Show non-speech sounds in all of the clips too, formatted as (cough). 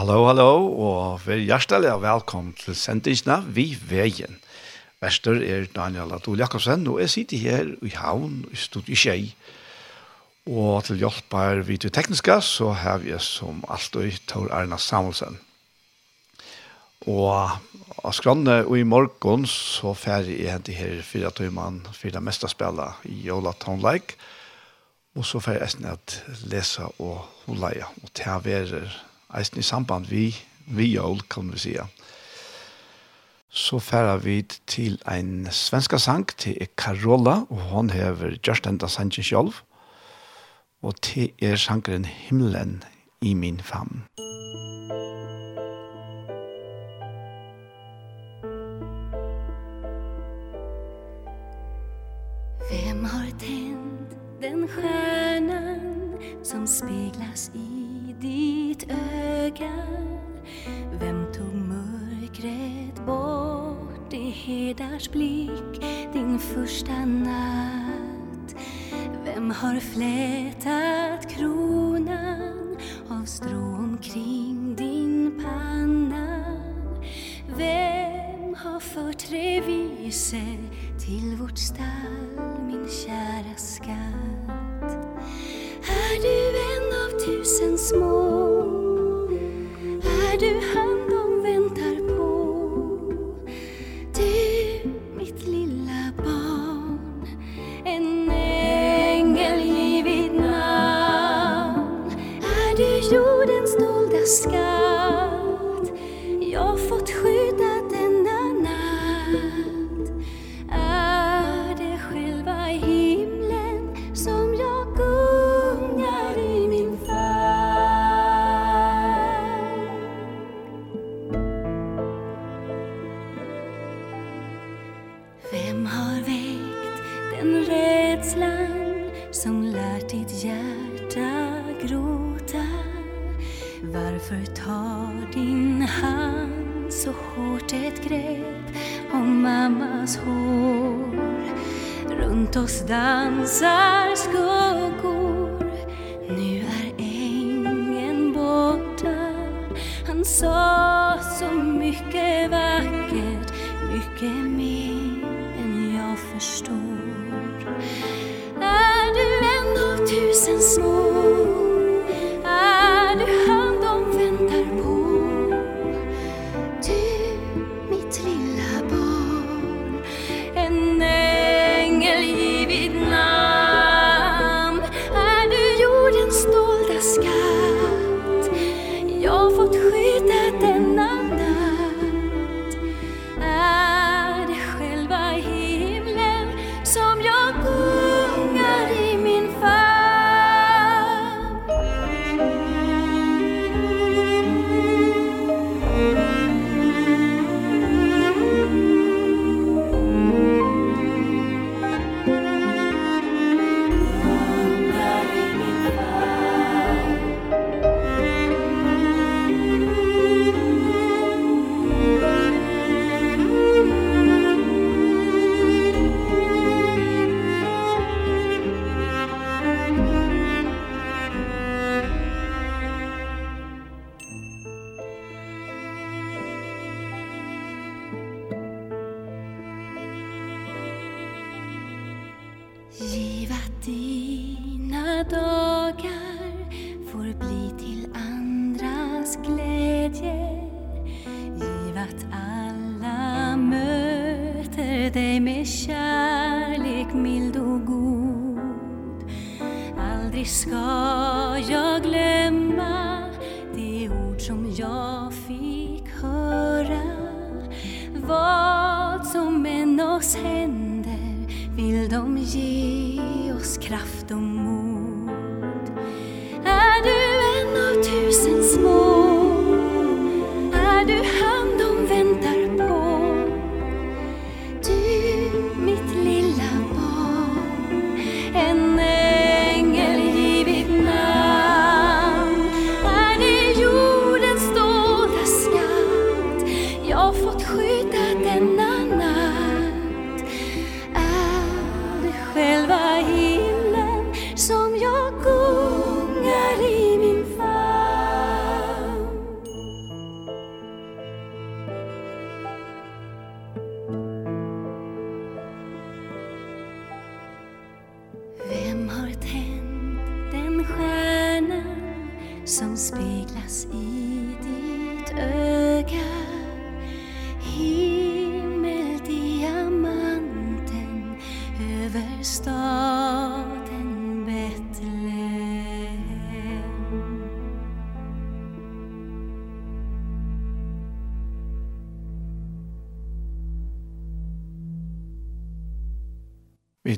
Hallo, hallo, og vær hjertelig og velkommen til sendingsene Vi Veien. Vester er Daniel Adol Jakobsen, og jeg sitter her i havn i studiet Kjei. Og til hjelp er vi til tekniske, så har vi som alltid Tor Erna Samuelsen. Og av skrande og i morgen så fer jeg hentet her fire tøymann, meste spillet i Jola Townlike. Og så fer jeg eisen at lese og holde, og til å være eisen i samband vi, vi jól, kan vi sige. Så færer vi til en svenska sang til Karola, og hon hever just enda sangen sjálv, og til er sangren Himmelen i min famn. Vem har tänt den stjärnan som speglas i ditt öga. Vem tog mörkret bort i hedars blick Din första natt? Vem har flätat kronan av strå kring din panna? Vem har fört revise till vårt stall, min kära skatt tusen små. Är du här? Att alla möter dig med kärlek mild och god. Aldrig ska jag glömma det ord som jag fick höra. Vad som än oss händer vill de ge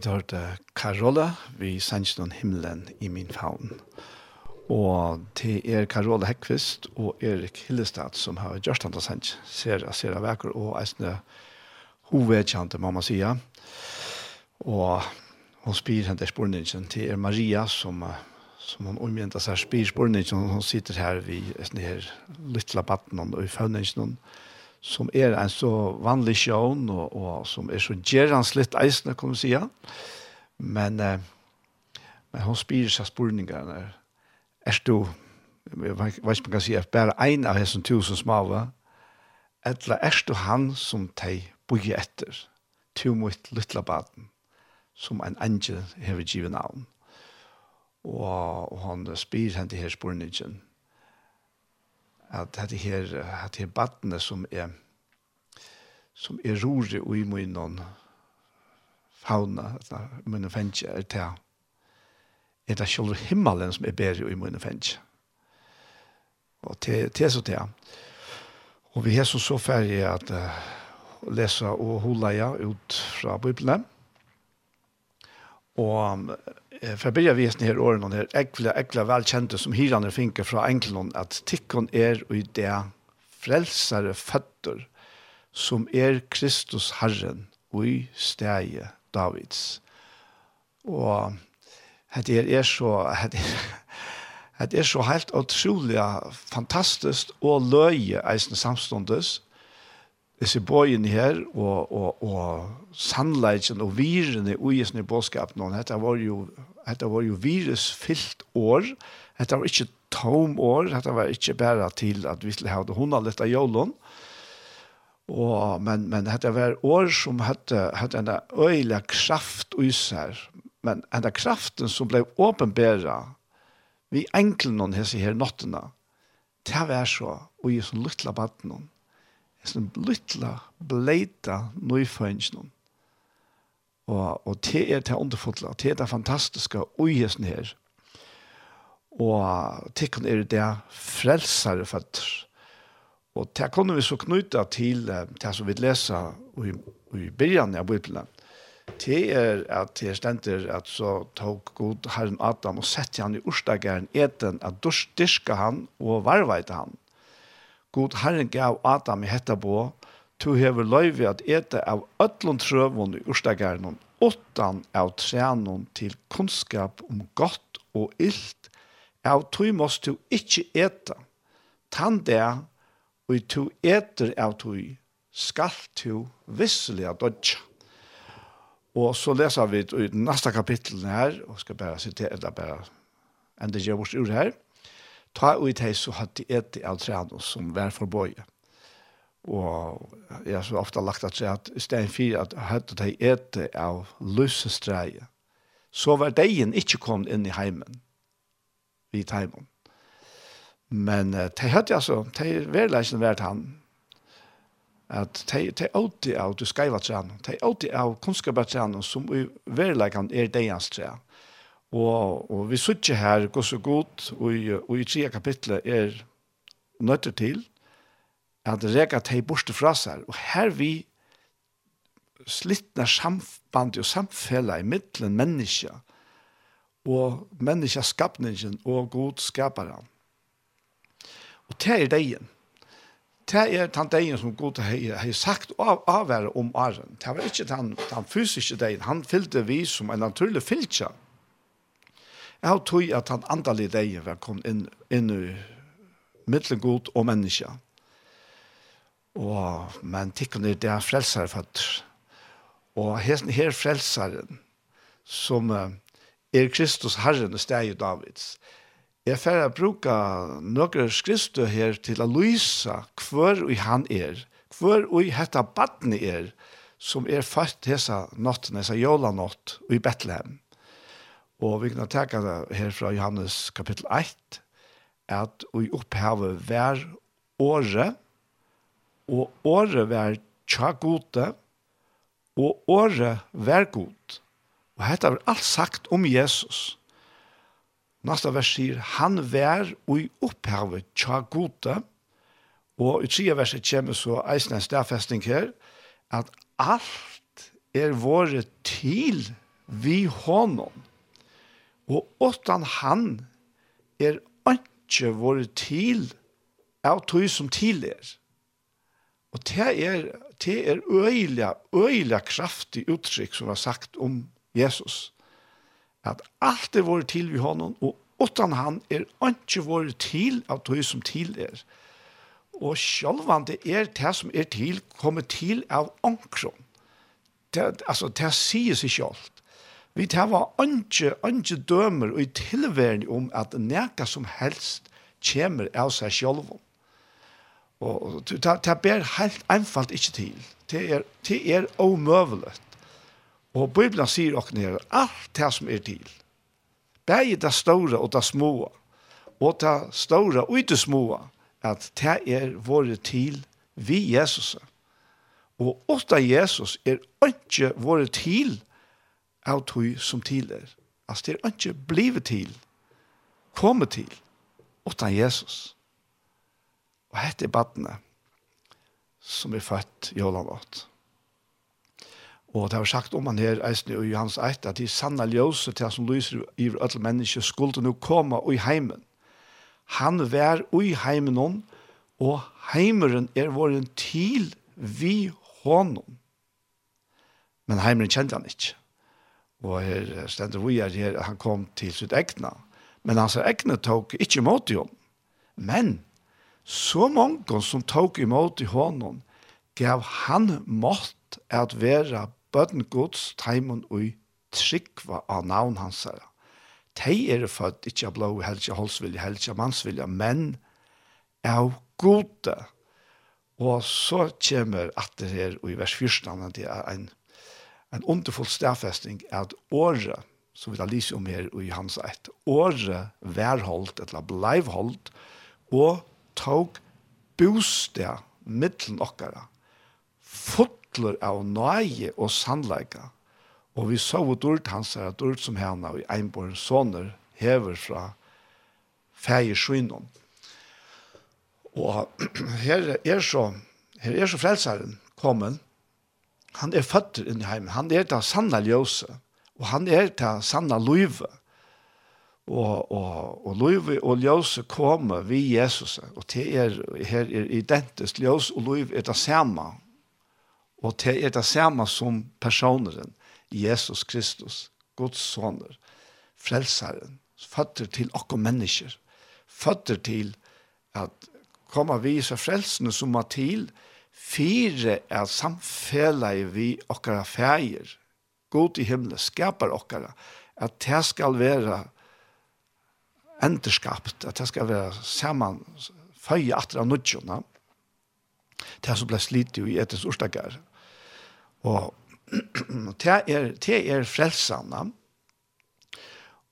vi hørte Karola, vi sendte noen himmelen i min favn. Og til er Karola Hekvist og Erik Hillestad som har gjort han til sendt, ser jeg ser vekker, og jeg hovedkjente, må man sige. Og hun spyr henne spørningen til er Maria, som, som hun omgjente seg. Spyr spørningen, hun sitter her ved denne her lytte batten og i fønningen, og som er en så vanlig sjøen, og, og som er så gjerranslitt eisende, kan man si. Men, eh, men hun spyrer seg spurningene. Er du, jeg vet ikke om jeg kan si, er bare en av hessen tusen smale, eller er du han som de bygger etter, til mot lytla baden, som en angel hever givet navn. Og, og han spyrer henne til her spurningene at det her, at her badene som er, som er rore og i munnen fauna, at munnen fengje er til, er det selv himmelen som er bedre i munnen fengje. Og til, til så til. Og vi er så så ferdig at uh, lese og holde ja ut fra Bibelen. Og för att börja visa här åren och här äckla, äckla välkända som hyrande finker från enkeln att tikkon är och i det frälsare fötter som är Kristus Herren och i stäje Davids. Och det är, er så det er, det är så helt utrolig fantastiskt och löje eisen samstundes disse bøyene her, og, og, og sannleggen og virene i sånne bådskap, nå, dette var jo Hetta var jo virusfyllt år. Hetta var ikkje tom år. Hetta var ikkje berre til at vi skulle ha det hundra litt av jolun. Og, men, men hetta var år som hadde, hadde en øyla kraft i seg. Men henne kraften som ble åpenbæra vi enkle noen hese her nottena, det var så, og i sånn lytla baden hon, sånn lytla bleita nøyføyngen Og, og det er det underfotla, det er det fantastiske og hesten her. Og tikkun er det frelsare føtter. Og det kunne vi så knyta til det som vi leser i, i byrjan av Bibelen. Det er at det stender at så tok god herren Adam og sette han i orstageren eten at dyrka han og varveite han. God herren gav Adam i hetta på to hever løyvi at ete av ötlun trøvun i urstagarnon, åttan av trænon til kunnskap om gott og illt, av tui måst du ikkje eta, tann det, og tu eter av tui, skal tu visselig av dodja. Og så leser vi i neste kapittel her, og skal bare sitere, eller bare enda gjør vårt ord her, ta ut hei så hatt de eti av treanon som vær forbøye. Og jeg har så ofte lagt at seg at i stedet for at høyt at jeg ete av løsestreie, så var deien ikke kommet inn i heimen, vidt heimen. Men uh, de høyt altså, de var leisen vært han, at de, de åtte av du skreiva trean, det er alltid av kunnskapet trean som i verleikan er deians trean. Og, og vi sitter her, går så godt, og, og i tre kapitlet er nødt til, at reka teg borste fra seg, og her vi slittna samband og samfella i middelen menneska og menneska skapningen og god skaparen. Og det er deien. Det er den deien som god har sagt av, avvære om åren. Det var ikke den, den fysiske deien, Han fyllte vi som en naturlig fylltja. Jeg har tog at han andalige deien var kommet inn, inn i middelen god og menneska. Og, men tikkene er det frelsere fatter. Og her, her frelseren, som er Kristus Herren og steg Davids, Jeg får å bruke noen skrifter her til å lyse hver og han er, hver og hette badene er, som er født hese natten, hese jålanått i Bethlehem. Og vi kan tenke det her fra Johannes kapittel 1, at vi opphever hver året, og året var tja gode, og året var god. Og dette er alt sagt om Jesus. Nasta vers sier, han vær og opphavet tja gode, og i tredje verset kommer så eisen en stedfesting her, at alt er våre til vi honom, og åttan han er ikke våre til av tog som til er. Og det er, det er øyelig, øyelig kraftig uttrykk som var sagt om Jesus. At alt er vært til vi honom, og utan han er ikke vært til av det som til er. Og sjølvan det er det som er til, kommer til av ankron. Det, altså, det sier seg selv. Vi tar var ikke, ikke dømer og i tilværen om at neka som helst kommer av seg sjølvom. Og det ber helt einfalt ikke til. Det er, det er omøvelig. Og Bibelen sier også nere, alt det som er til. Begge det store og det små. Og det store og det små. At det er våre til vi Jesus. Og åtta Jesus er ikke våre til av tog som til er. Altså det er ikke blivet til, kommet til, åtta Jesus. Jesus. Og dette er badene som er født i Ålandått. Og det har sagt om han her, eisen i Johans Eit, at de sanna ljøse til han som lyser i alle mennesker skulle nå komme i heimen. Han vær i heimen om, og heimeren er våren til vi honom. Men heimeren kjente han ikke. Og her stender vi er her, han kom til sitt egna. Men hans egna tok ikke mot i. Men så mange som tok imot i hånden, gav han mått at være bøtten gods teimen og trykva av navn hans her. De er født ikke av blå helge, holdsvilje, helge, mannsvilje, men av gode. Og så kommer at det her, og i vers 14, det er en, en underfull stedfesting, at året, som vi da lyser om her i hans et, året værholdt, eller bleivholdt, og tåg bostad mittlen okkara, fotler av nøye og sannleika, og vi så ut ord hans her, et som henne og Einborn Soner hever fra feie skynon. Og (clears throat) her er så, her er så frelseren kommet, han er født inn i heimen, han er det sanna ljøse, og han er det sanna løyve, og, og, og løyve og ljøse kommer vi Jesus, og det er, her er identisk, ljøs og løyve er det samme, og det er det samme som personeren, Jesus Kristus, Guds soner, frelseren, fatter til okkur mennesker, fatter til at koma vi så frelsene som er til, fire er samfellet vi okkara fægir, god i himmelen, skapar okkara, at det skal være enderskapt, at det skal være sammen, føye atra nudjona, det som ble slitt jo i etens orsdagar. Og (clears throat) det er, det er frelsene,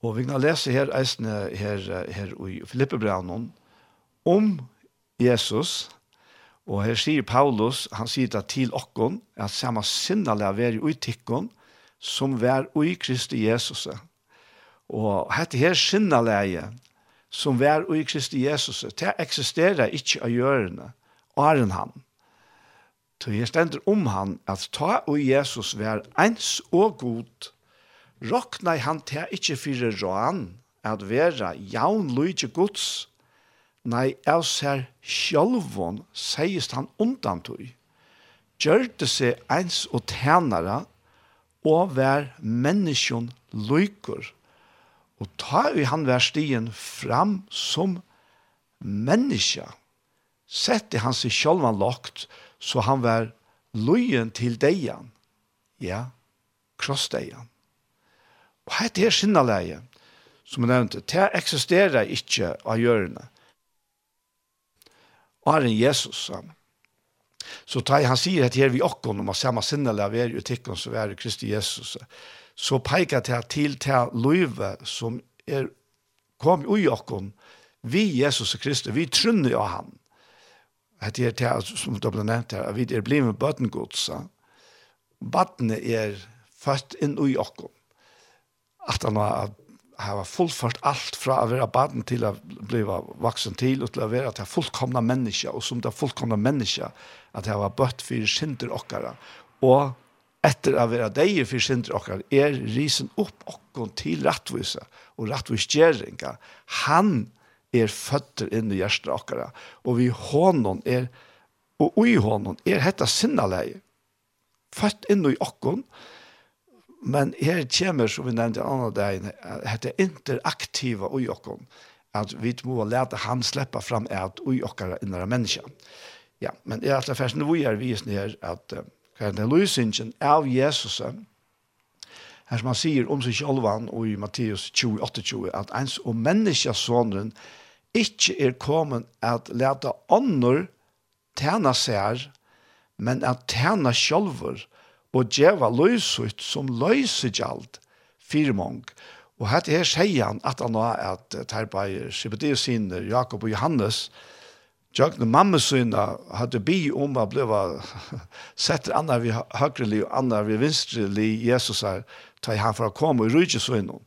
og vi kan lese her eisne her, her i Filippebraunen om Jesus, og her sier Paulus, han sier det til okkon, at samme sinnalega veri ui tikkon, som vær ui Kristi Jesus, Og hette her sinnaleie som vær ui Kristi Jesus, det eksisterer ikkje av gjørende, åren han. Så jeg stender om han at ta og Jesus vær eins og god, rokna han til ikkje fyrir råan, at vera jaun luigi gods, nei, av ser sjolvån, seist han undan tui, gjørte seg eins og tænare, og vær menneskjon luikur, Og ta i han vær stien fram som menneska. Sett i hans i sjølvan lagt, så han vær lojen til deian. Ja, krossdeian. Og hette er sinnaleie, som jeg nevnte, det eksisterer ikke av hjørne. Og er en Jesus sammen. Så tar han sier at her vi okkon om å samme sinne vi er jo tikkene som er Kristi Jesus så peikar det til til løyve som er kom ui okkom vi Jesus Kristus, vi trunner av han. At det er til, som det ble nevnt her, vi er blivet bøtengodsa. Bøttene er født inn ui okkom. At han har har fullført alt fra å være baden til å bli vaksen til og til å være til fullkomna menneske og som det fullkomna menneske at hava bøtt fyrir synder okkara og etter å være deg for synder okkar, er risen opp okkon til rettvise og rattvisgjeringa. Han er føtter inn i hjertet okkara, og vi hånden er, og i hånden er hetta sinnaleie. Født inn i okkon, men her kommer, som vi nevnte andre dagen, hetta interaktiva ui okkon, at vi må lete han slippe fram et ui okkara innere menneska. Ja, men jeg er at det første vi er visende her, at uh, hva er den løsningen av Jesus, her som han sier om seg sjølvan og i Matteus 28, at ens og menneskesåneren ikke er kommet at lete ånder tjene seg men at tjene sjølver og djeva løsut som løser gjald firmong. Og hette her sier han at han har at Terpeier, Sibedeus Sinner, Jakob og Johannes, og Jag den mamma syna hade bi om att bli (laughs) sett andra vi högerli och andra vi vinstreli Jesus här ta han för att komma i rycka så innan.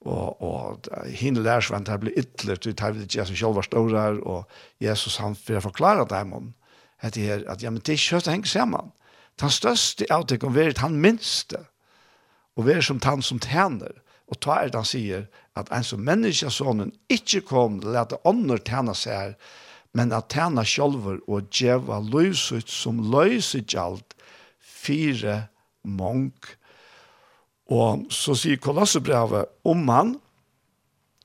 Och och hin lärs vant att bli ytterligt till att Jesus själva står där och Jesus han för förklara det här man. Det här att ja men det körs hänger samman. Den största av det kommer han minste. Och vi som han som tänder. Og ta er det han sier at en som sonen ikke kom til låta ånder tjene seg her, men at tjene sjølver og djeva løsut som løset alt fire mong. Og så sier Kolossebrevet om han,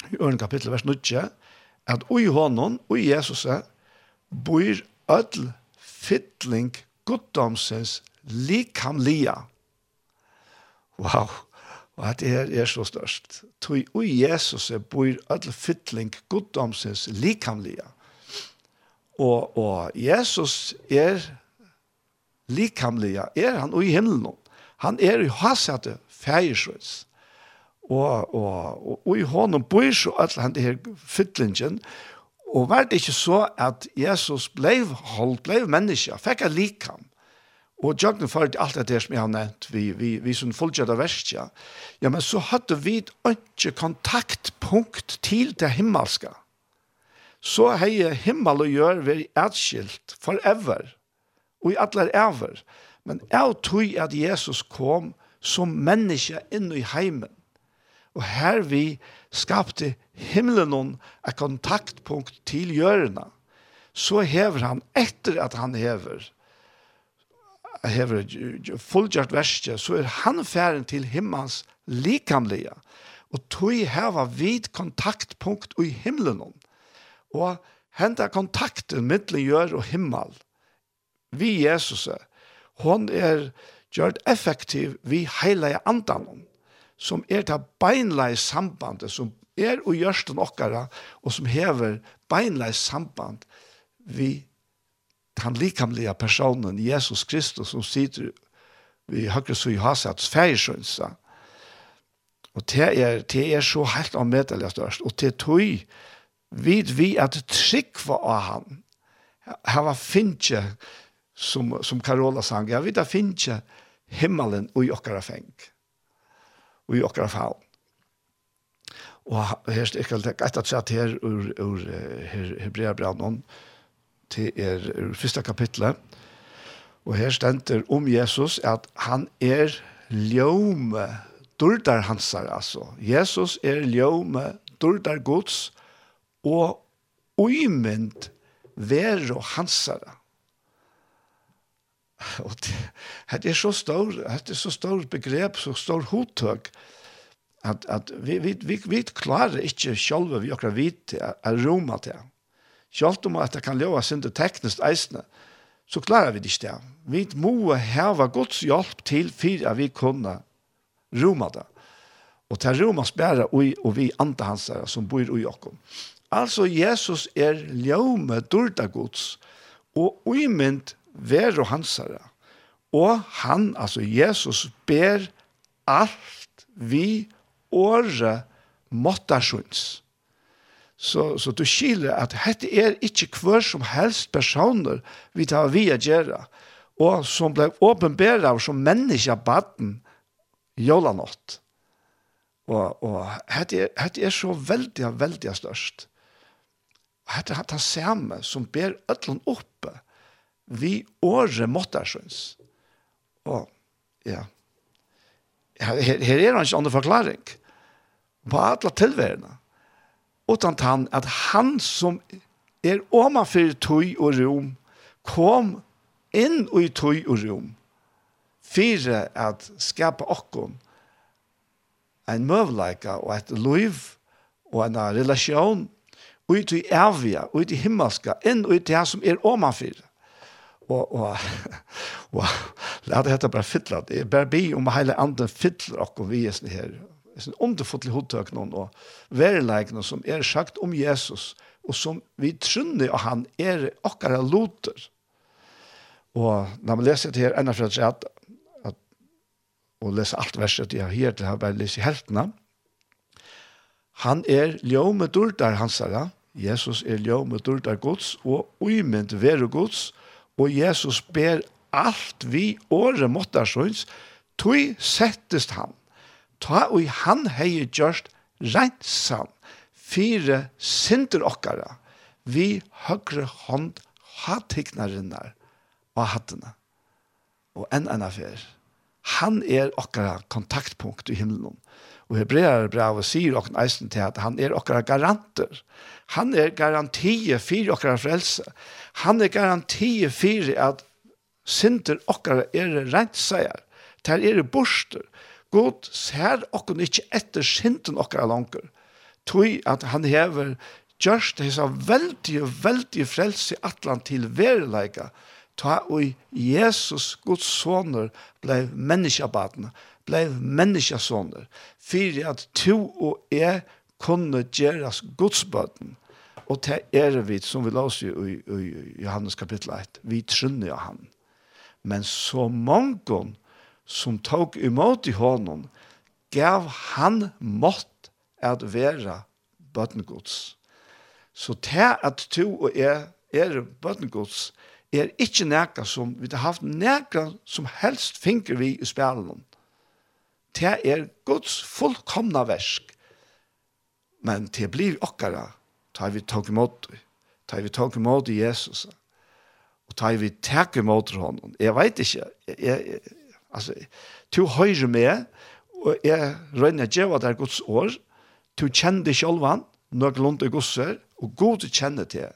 i øren kapittel vers 9, at ui hånden, ui Jesus, bor ødel fytling goddomsens likamlia. Wow! Og at det er så størst. Tui ui Jesus bor ødel fytling goddomsens likamlia. Og, og Jesus er likamlig, er han i himmelen. Han er i hasete fægersøys. Og, og, og, og i hånden bor så alt han det her fytlingen. Og var det ikke så at Jesus ble holdt, ble menneske, fikk jeg likam. Og jøgnen for alt det der som jeg har nevnt, vi, vi, vi som fullgjør av verset, ja, men så hadde vi ikke kontaktpunkt til det himmelske så hei himmel og gjør vi etskilt forever, og i atler ever. Men jeg tror at Jesus kom som menneske inn i heimen, og her vi skapte himmelen og et kontaktpunkt til gjørene, så hever han etter at han hever, hever fullgjørt verset, så er han færen til himmels likamlige, og tog hever vid kontaktpunkt i himmelen. Og Og henta kontakten mittlen gjør og himmel vi Jesus hon er gjort effektiv vi heile andan som er ta beinlei sambandet som er og gjørsten okkara og som hever beinlei samband vi han likamlige personen Jesus Kristus som sitter vi høyre så i hasets færsjønsa og det er, det er så helt anmedeligast og det er vid vi at tryggva av han. Her var finnje, som, som Carola sang, jeg vet at finnje himmelen og i okkara feng. Og i okkara faun. Og her er ikke alt etter sett her ur, ur her, Hebreabranen til er ur første kapitlet. Og her stender om Jesus at han er ljome durdar hansar, altså. Jesus er ljome durdar gods, og uimynd ver og hansara. (laughs) Og det, er så stor, det er så stor begrep, så stor hodtøk, at, at vi, vi, vi, vi klarer ikke selv vi akkurat vidt å roma til. Selv om at det kan leve sin teknisk eisende, så klarer vi det ikke det. Vi må heve Guds hjelp til for at vi kunne roma det. Og til roma spærer vi og vi andre hans som bor i åkken. Altså, Jesus er ljøme dyrta gods, og uimynd ver og hansara. Og han, altså Jesus, ber alt vi åre måttasjons. Så, så du skiler at dette er ikke hver som helst personer vi tar vi å gjøre, og som ble åpenbæret av som menneske baden jølanått. Og, og dette er, dette er så veldig, veldig størst hette hatt han samme som ber ødlen oppe vi året måttersøns. Og ja, her, her er han ikke andre forklaring på alle tilværende. Utan han at han som er oma for tøy og rom kom inn i tøy og rom fire at skapa okkon en møvleika og et liv og en relasjon ut i evige, ut i himmelska, inn ut i det som er omanfyr. Og, og, (laughs) og la det hette bare fytla, det er bare bi om hele andre fytler og vi er her, er sånn underfotlig hodtøk noen, og verleikene som er sagt om Jesus, og som vi trunner av han er okkara loter. Og når man leser det her, enda for at, at og leser alt verset jeg har her, det har bare leser heltene, han er ljå med dårdar hansara, Jesus er ljøm med dørt av Guds, og uimend veru Guds, og Jesus ber alt vi åre måttarsøns, tog settest han. Ta og han hei gjørst rensan, fire synder okkara, vi høgre hånd hatiknarinnar og hattene. Og enn enn affær. Han er okkara kontaktpunkt i himmelen. Og Hebrear brevet sier og eisen til at han er okkara garanter. Han er garantie for okkara frelse. Han er garantie for at synder okkara er rentseier. Ter er borster. God ser okkon ikkje etter synden okkara langer. Tui at han hever gjørst hesa veldig, veldig frelse atlan til verleika. Ta og Jesus, Guds soner, blei menneskabatna blei menneskesåner, for at to og jeg kunne gjøres godsbøten. Og det er vi, som vi låser i, i, i Johannes kapittel 1, vi trunner av han. Men så mange som tok imot i hånden, gav han mått at være bøtengods. Så det at to og jeg er bøtengods, er ikke nækka som, vi har haft nækka som helst finker vi i spelen det er Guds fullkomna versk. Men det blir okkara, tar vi tog imot det. Tar vi tog imot Jesus. Og tar vi tek imot honom. Jeg vet ikke, jeg, jeg, altså, du høyre med, og jeg røyner djeva er Guds år, to når sjolvan, lunder og år, og god kjenner det.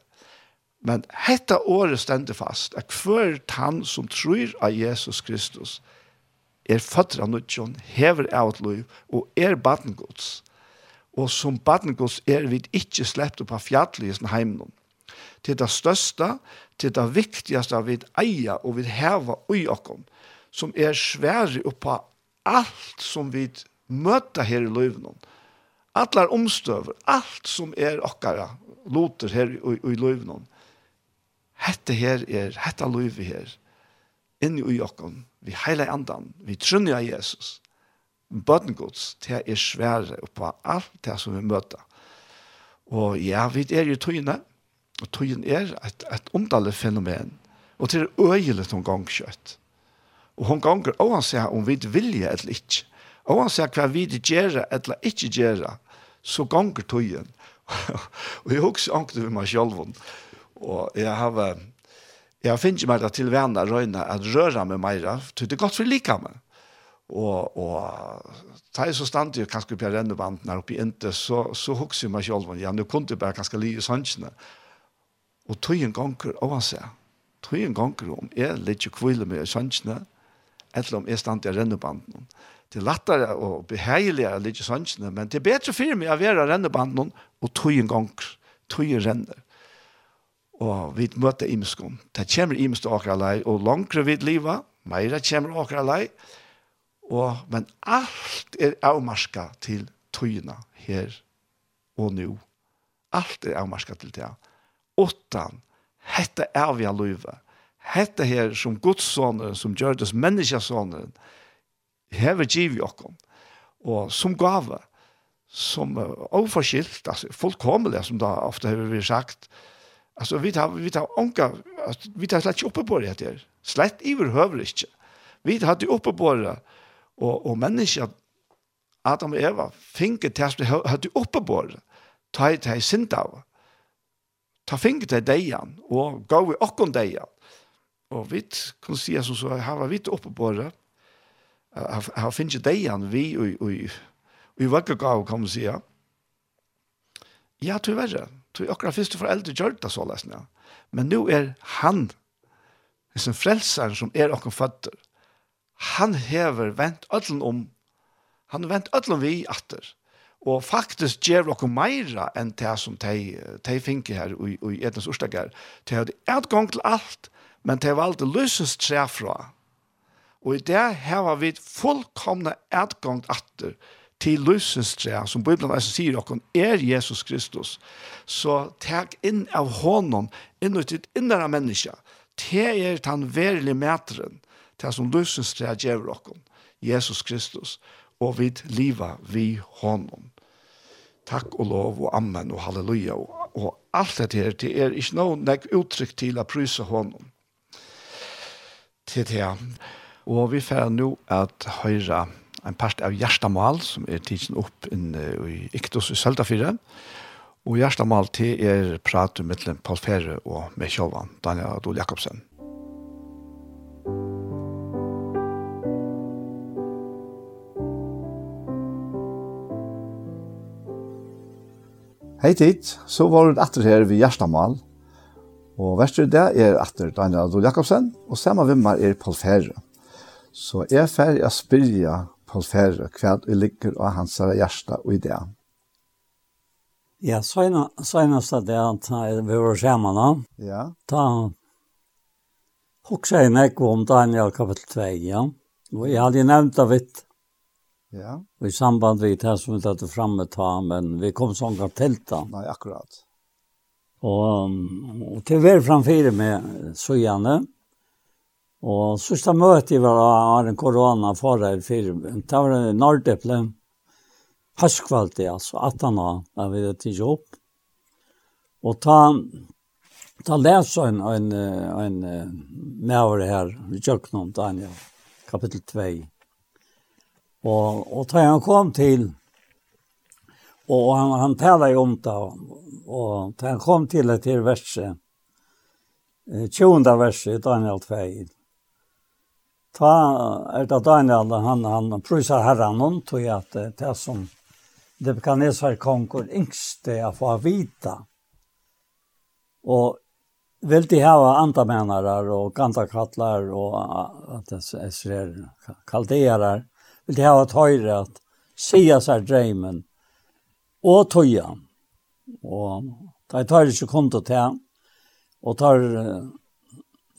Men hetta året stender fast, at hver tann som tror av Jesus Kristus, er føtter av nødjon, hever av et liv, og er badengods. Og som badengods er vi ikke slept opp av fjallet i sin heimen. Til det største, til det viktigste vi eier og vi hever ui okkom, som er svære opp av alt som vi møter her i løven. Alle omstøver, alt som er okkara, loter her i, i, i. Hette her er, hette løyve her inn i okken, vi heile andan, vi trunner av Jesus, bøten gods, det er svære på alt det som vi møter. Og ja, vi er jo tøyene, og tøyene er et, et omdallet fenomen, og det er øyelig noen gang kjøtt. Og hun ganger, (laughs) og han sier om vi vilje eller ikke, og han sier hva vi gjør eller ikke gjør, så ganger tøyene. og jeg husker ikke med meg selv, og jeg har vært jeg finner ikke mer til vene røyne at røre meg mer, til det er godt for like meg. Og, og tæi så stand jo kanskje på rennebanden her oppe i Inte, så, så hukser jeg meg selv, ja, nå kunne jeg bare kanskje li i. Og tog en ganger, og han sier, tog en ganger om jeg litt kvile med i eller om jeg stand i rennebanden. Det er lettere og behageligere litt i men det er bedre for meg å være rennebanden og tog en ganger, tog en renner. Og vi møter imskom. Det kommer imst akra lei, og langere vi liva, meira kommer akra lei, og, men alt er avmarska til tøyna her og nu. Alt er avmarska til det. Åttan, hette er vi alluive. Hette her som godssåneren, som gjør det som menneskesåneren, hever giv i okkom. Og som gave, som uh, overforskilt, altså fullkomelig, som da ofte har vi sagt, Altså, vi tar vi tar onka vi tar slett uppe på det her. Slett överhöver ikke. Vi tar det oppe på det Og, og människa Adam og Eva finke test du oppe på det. Ta ta sint av. Ta finke till dejan og gå i och deg dejan. Och vi kan si som så här var vi oppe på det. Här finns deg dejan vi og och vi verkar gå kan man si. Ja, tyvärr. Tog akkurat først for eldre gjør det så lest, ja. Men nå er han, som frelser som er akkurat føtter, han hever vent ødlen om, han har vent ødlen vi atter. Og faktisk gjør dere meira enn det som de, de finner her i, i etens årsdager. De har et gang til alt, men de har alltid løsens tre fra. Og i det har vi fullkomne et gang atter, til lysens tre, som Bibelen altså sier dere, er Jesus Kristus. Så tak inn av hånden, inn ut ditt innere menneske. Det er den verilige metren, til som løsens tre gjør dere, Jesus Kristus, og vid livet vi hånden. Takk og lov og amen og halleluja og, og alt dette her, det er ikke noe nek uttrykk til å pryse hånden. Til det, og vi får nå at høyre en part av Gjerstamal, som er tidsen opp inn, i Iktos i Søltafire. Og Gjerstamal til er prat mellom Paul Fere og med Kjolvan, Daniel Adol Jakobsen. Hei tid, så var det etter her ved Gjerstamal. Og verste det er etter Daniel Adol Jakobsen, og sammen med meg er Paul Fere. Så jeg er ferdig å spyrja hos færre kvad og ligger av hans hjärsta og idé. Ja, senast er det at vi var sammen da, ja. ta hoksa jeg meg om Daniel kapitel 2, ja. Og jeg hadde nevnt av vitt, ja. i samband med det som vi tatt fremme ta, men vi kom sånn galt til da. Nei, akkurat. Og, og til å være framfyrir med søgjene, Og sista møte var av en korona for i firmen. Det var en nordeple. Høstkvalti, altså, 18 år, da vi det tidsi opp. Og ta, ta les en, en, en, en medover her, tjøk noen, Daniel, kapittel 2. Og, og ta han kom til, og han, han taler jo om det, og ta han kom til det til verset, 20. verset i Daniel 2, ta er det Daniel, han, han prøyser herren om, tog at det er som det kan jeg svare yngste jeg få vita. Og vil de hava andamenare og gandakattlar og at det er kalderer, vil de hava tøyre at sia seg dreimen og tøya. Og de tar ikke konto til, og tar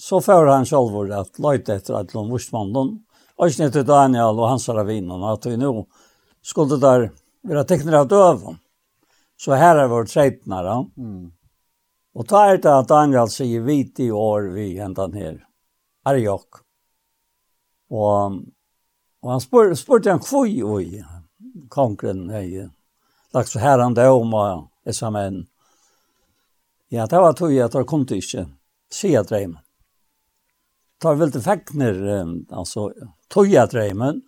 så får han själv at løyte etter at de vursmannen, og ikke til Daniel og hans ravinen at vi nå skulle der være tekner av døven. Så her er vårt tretnare. Mm. Og ta er det at Daniel sier vit i år vi hentan her. Er Arjok. Og, og han spør, spår, han en kvoj oj. Konkren är lagt så her han det om og er sammen. Ja, det var tog jeg at det kom til ikke Se at dreimen tar väl till fäckner alltså toja drömmen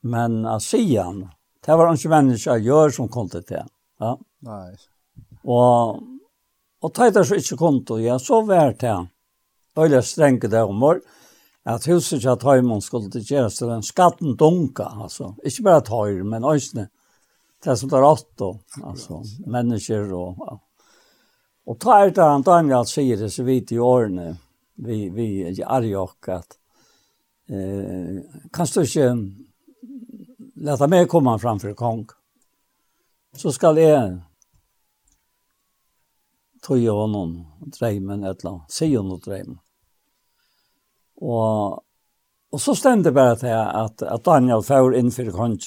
men asian det var inte människa gör som kontot det ja. Nej och och tajtar så inte konto ja så värt det öliga stränke där om att huset jag tar imon skulle det göra så den skatten dunka alltså inte bara tar men ösne det som tar åt då alltså människor och och tar det han Daniel säger det så vitt i åren vi vi Arjok att eh kanske inte låta mig komma framför kong. Så skall det tog jag honom drömmen eller se honom drömmen. Och och så stämde bara att att att Daniel får in för kongen.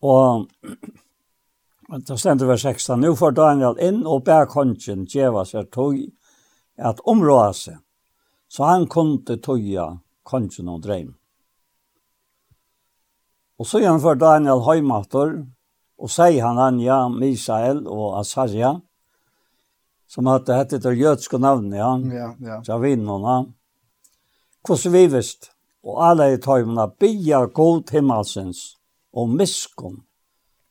Och (clears throat) Det stendte vers 16. Nå får Daniel inn og ber kongen djeva seg tog at område seg, så han kunde tøya kongen og dreim. Og så gjør han Daniel Høymater, og sier han Anja, Misael og Asarja, som hadde hette det jødske navnet, ja, ja, ja. Javinona. Hvordan vi visst, og alle i tøymene, bia god himmelsens og miskom,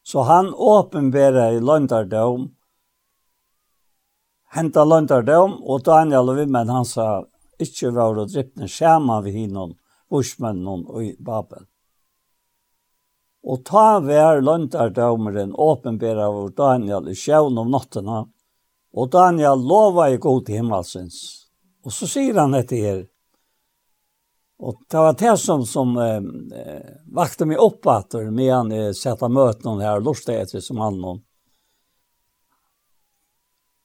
så han åpenbærer i løndardom, henta løntardom, og Daniel og vimmen han sa, ikke var å drypne skjema vi hinnom, bursmennene og i Babel. Og ta vær løntardomeren åpenbæra av Daniel i sjøen om nattene, og Daniel lova i god til himmelsens. Og så sier han etter her, Og det var det som, som eh, vakte meg opp at medan eh, sette møtene her, lustet etter som han noen.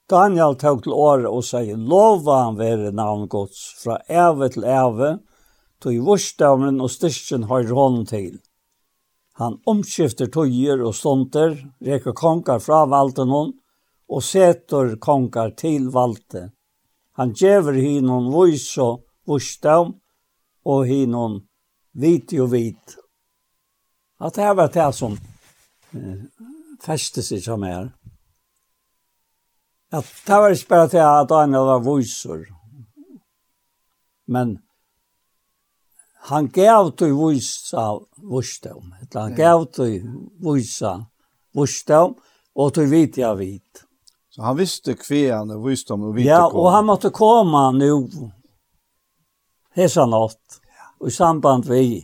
Daniel tog til året og sier, lova han være navn gods, fra æve til æve, tog i vursdavnen og styrkjen har hånden til. Han omskifter togjer og stånder, reker konger fra valten hon, og setor konger til valte. Han gjever hinon vois og vursdav, og hinon vit og vit. At det var det som eh, festes i som er. Ja, det var ikke bare til at Daniel var viser. Men han gav til visa vursdom. Han gav til visa vursdom, og til vit jeg vit. Så han visste kvean og visdom og vite Ja, og han måtte komme nå. Hesa natt. Og i samband vi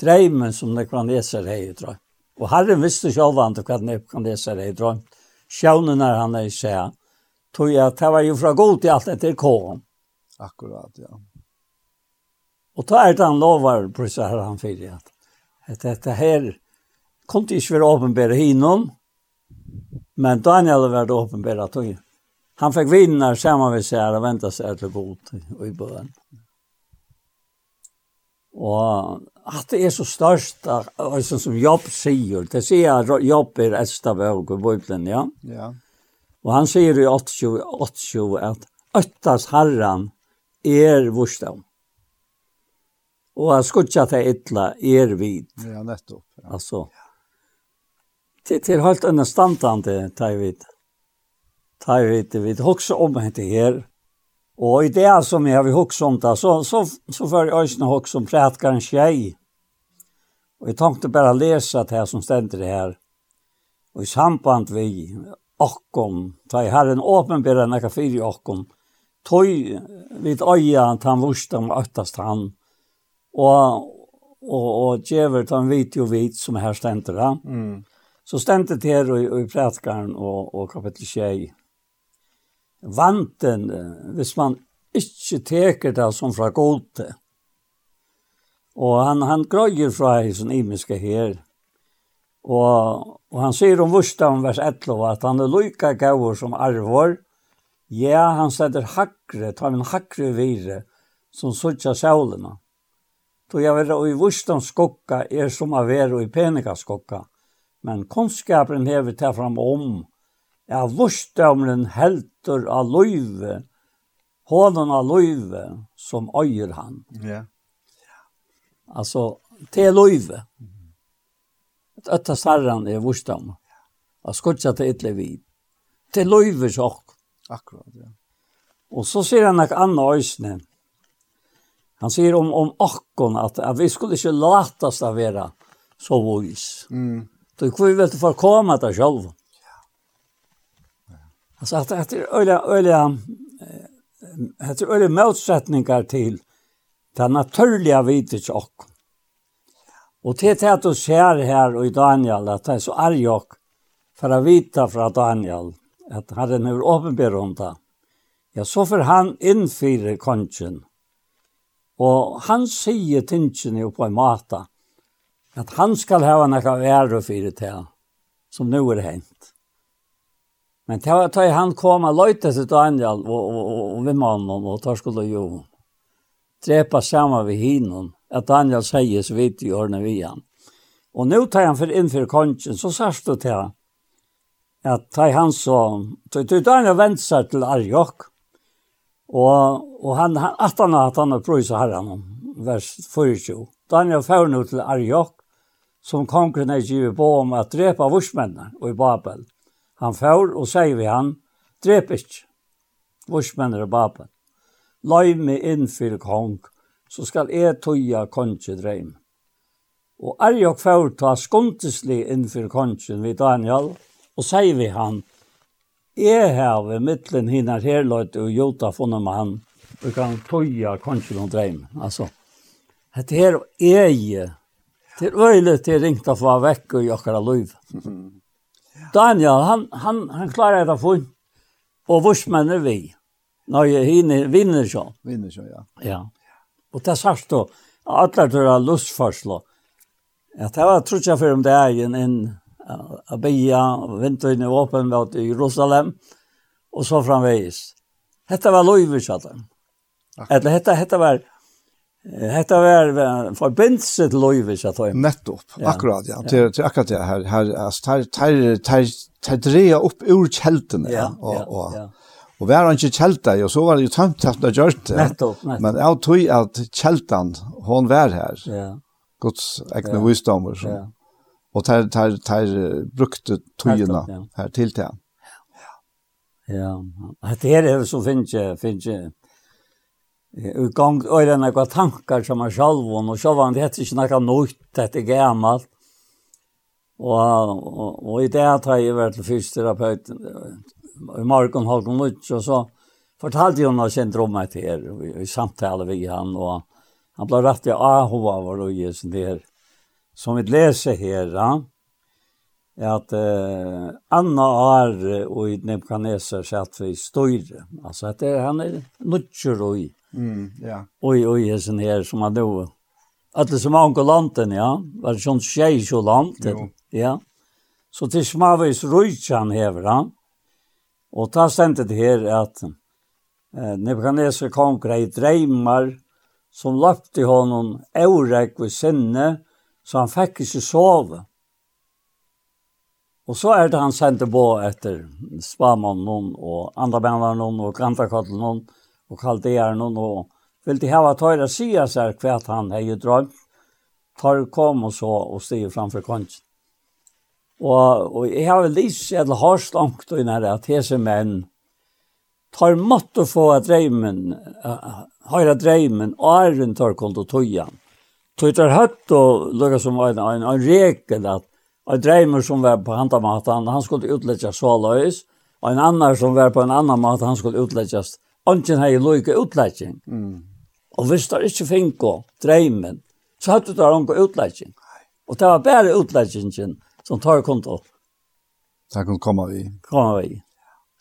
dreimen som nekvaneser hei drømt. Og herren visste sjálvan til hva nekvaneser hei drømt sjånen er han er seg, tog jeg at det var jo fra god til alt etter kåren. Akkurat, ja. Og da er det han lovar, prøysa her han fyrir, at dette her kom det ikke være åpenbære hinnom, men Daniel var det åpenbære tog. Han fikk vinner sammen med seg og ventet seg til god i bøen. Og at det er så størst, altså som Jobb sier, det sier at Jobb er ældste vøk i Bibelen, ja? Ja. Og han sier i 80, 80 at Øttas herran er vursdom. Og han skutja til ytla er vid. Ja, nettopp. Ja. Altså, til, til helt understandande, tar vi det. Tar vi det, vi hokser om hette her, Och i det som jag har hukst om det, så, så, så får jag också hukst om prætkaren tjej. Och jag tänkte bara läsa det här som stender det här. Och i samband vi okkom, ta i herren åpenbära näka fyri okkom, tog vid øya at han vursta om øktast han. Och, och, och ta han vit jo vit som här stender det. Mm. Så stender det här i, i prætkaren och, och kapitel tjej vanten, hvis man ikke teker det som fra gode. Og han, han grøyer fra sin imiske her. Og, og han sier om vursdagen vers 11 at han er lykka gavur som arvor. Ja, han setter hakre, tar min hakre vire, som suttja sjålena. Då jag vill i vursdagen skokka er som av er och i penika skokka. Men kunnskapen hever ta fram om Ja, lustdomren helter av løyve, hånden av løyve, som øyer han. Ja. Altså, til løyve. At Øtta sarran er lustdom. Og skutsa til ytle vid. Til løyve sjokk. Akkurat, ja. Og så sier han ikke anna øysne. Han sier om, om akkon at, at vi skulle ikke latast av vera så vis. Mm. Så vi vil til for koma til sjølven. Alltså att att öliga öliga att öliga motsättningar till den naturliga vitet och Och det är du ser här och i Daniel att det är så arg och för att vita från Daniel att Herren är åpenbar om det. Ja, så får han infyra kongen. Og han sier tingene jo på en måte, at han skal ha noe ære for det som nå er hent. Men det var da han kom og løyte til Daniel og, og, og, og vi mannen, og tar skulle jo drepa sammen ved hinnen. at Daniel sier så vidt i årene vi han. Og nå tar han for innfyr kongen, så sørst du til han, at tar han så, til Daniel vent seg til Arjok, og, og han, han, at han har hatt han og prøys av herren, vers 24. Daniel fører nå til Arjok, som kongen er givet på om at drepa vursmennene og i Babel. Han fær og sier vi han, drep ikke. Vorsmenner og bapen. Løy meg inn for kong, så skal jeg tøya kongen dreim. Og er jeg fær ta skundeslig inn for kongen ved Daniel, og sier vi han, jeg har ved mittlen hinner herløyt og jota funnet med han, og kan tøya kongen og dreim. Altså, Det her er jeg, er øyelig til ringt å få vekk og gjøre løyve. Daniel, han, han, han klarar det fint. Og vursmenn er vi. Når jeg hinner, vinner så. Vinner så, ja. Ja. Og det sagt då, alla døra lustforslå. Ja, det var jeg for om det er en, en Abia, vinteren i åpen var i Jerusalem, og så framveis. Hetta var loivis, at han. Eller hetta, hetta var Hetta var forbindelse til Løyvis at høy. Nettopp, akkurat, ja. Til, til akkurat det her. her altså, ter, ter, ter, dreja opp ur kjeltene. Ja, og, ja, og, ja. Og var han ikke kjelta, og så var det jo tømt at det gjort det. Nettopp, nettopp. Men jeg tog at kjeltan, hon var her. Ja. Guds egne ja. visdommer. Så. Ja. Og tar, tar, ter brukte tøyene her til til han. Ja, ja. Hette her er så finnes jeg, finnes jeg, utgångt öra några tankar som man själv och själv det heter inte några nytt det är gammalt och och, och i det att jag var till fysioterapeut i morgon halv och och så fortalte hon om syndromet här i, i samtal vi han och han blev rätt i AHA var och just där som vi läser här ja att eh, Anna Ar och i Nebuchadnezzar satt vi styr. Alltså att det, han är nutcher och i. Mm, ja. Oj, oj, är sen här som man då. det som har landet, ja. Var det sånt tjej så landet, ja. Så till smavis rujtjan hever han. Och ta stämt det här att eh, Nebuchadnezzar kom grei drejmar som i honom eurek ved sinne så han fikk ikke sova. Och så är det han sendte på efter Spamannen och andra männen och Grantakatteln og kallte jeg noen og ville hava tøyre sia seg hva han hei drømt. Tar kom og så og stiger framfor kongen. Og, og jeg har vel lyst til å ha slankt og nære at hese menn tar måtte få at dreimen, uh, høyre dreimen, æren tar kont og tøyan. Tøy tar høtt og lukka som en, en, en regel at en dreimer som var på handamaten, han skulle utletja så løs, og en annan som var på en annan mat, han skulle utletjas Ongen har jo loike utlætjeng. Mm. Og hvis det ikke finko, dreimen, så hadde det onko utlætjeng. Og det var bare utlætjingen som tar konto. Så kunne komme vi. Komme vi.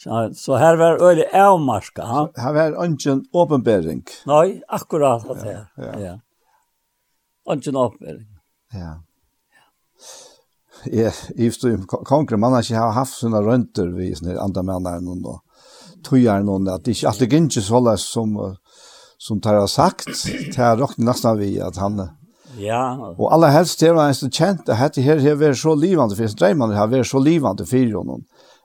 Så, så her var øyne avmarska. Ha? Her var ongen åpenbering. Nei, akkurat det her. Ja. ja. ja. Ongen åpenbering. Ja. Ja, i stod konkret man har ikke haft sånne rønter vi sånne andre mennene enn noen tøyer noen, at det ikke alltid ikke så løs som, som tar har sagt, det har råknet nesten vi at han Ja. Og aller helst det var en som kjent, at dette her har vært så livende, for dreimene har vært så livende for honom,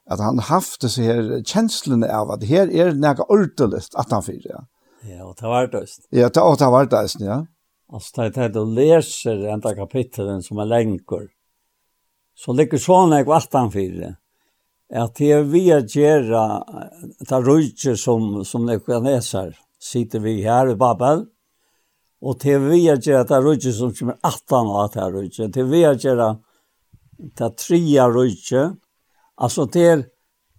at han haft disse her kjenslene av at her er noe ordentlig at han fyrer. ja. Ja, og det var det. Ja, det, og det var det, ja. Altså, det er det du leser enda kapitlet som er lenger, så ligger sånn jeg var at han fyrir, at det er vi at gjøre det er rujtje som, som nekvaneser, sitter vi her i Babel, og det er vi at gjøre det er rujtje som kommer 18 av er rujtje, det er vi at gjøre det er tria rujtje, altså det er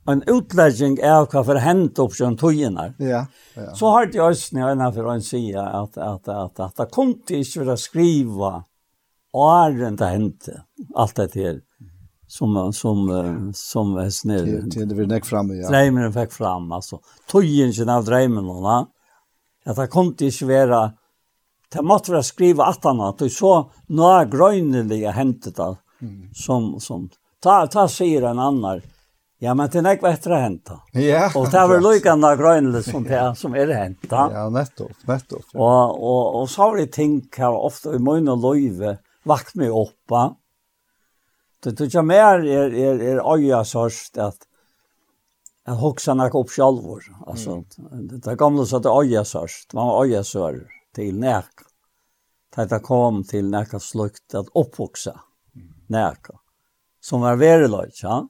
en utlegging av hva for hent opp som togene. Ja, ja. Så har de østene øyne for å si at, at, at, at det kom til ikke for å skrive åren det hente, alt det til som som som är snäll. Till det vill näck fram ja. Drömmen fick fram alltså. Tojen av drömmen va. Att det kom till svära det måste vara skriva att han att så några grönliga hämtet som som ta ta säger en annan Ja, men det är näkva efter att. Ja. Och det är väl (laughs) likande grönligt som det är som är det hända. Ja, nettopp, nettopp. Ja. Och, och, och så har det ting här ofta i mun och löjve vakt mig oppa. Det tror jag mer är är är öja sorst att att hoxa när upp självor alltså det där gamla så att öja sorst man var öja sör till när det kom till när slukt att uppvuxa när som var verlöj ja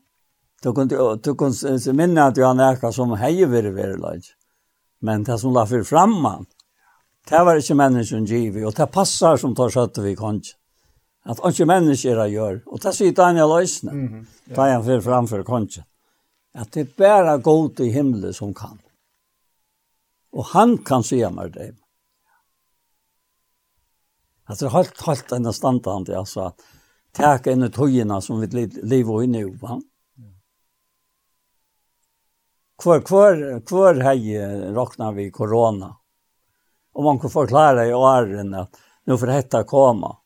Du kunde du kunde minna att jag närka som hejer vere vere. Men det som la för framman. Det var ikke människan givet og det passar som tar skötte vi kanskje at ikke mennesker er gjør. Og det sier Daniel Øysene, mm -hmm. ja. da han fyrir framfor kongen, at det er bare god i himmelen som kan. Og han kan si meg det. At det er helt, helt enn standant, altså, at tak i togene som vi lever i nu, va? Hvor, hvor, hvor hei råkna vi korona? Og man kan forklare i åren at nå får dette komme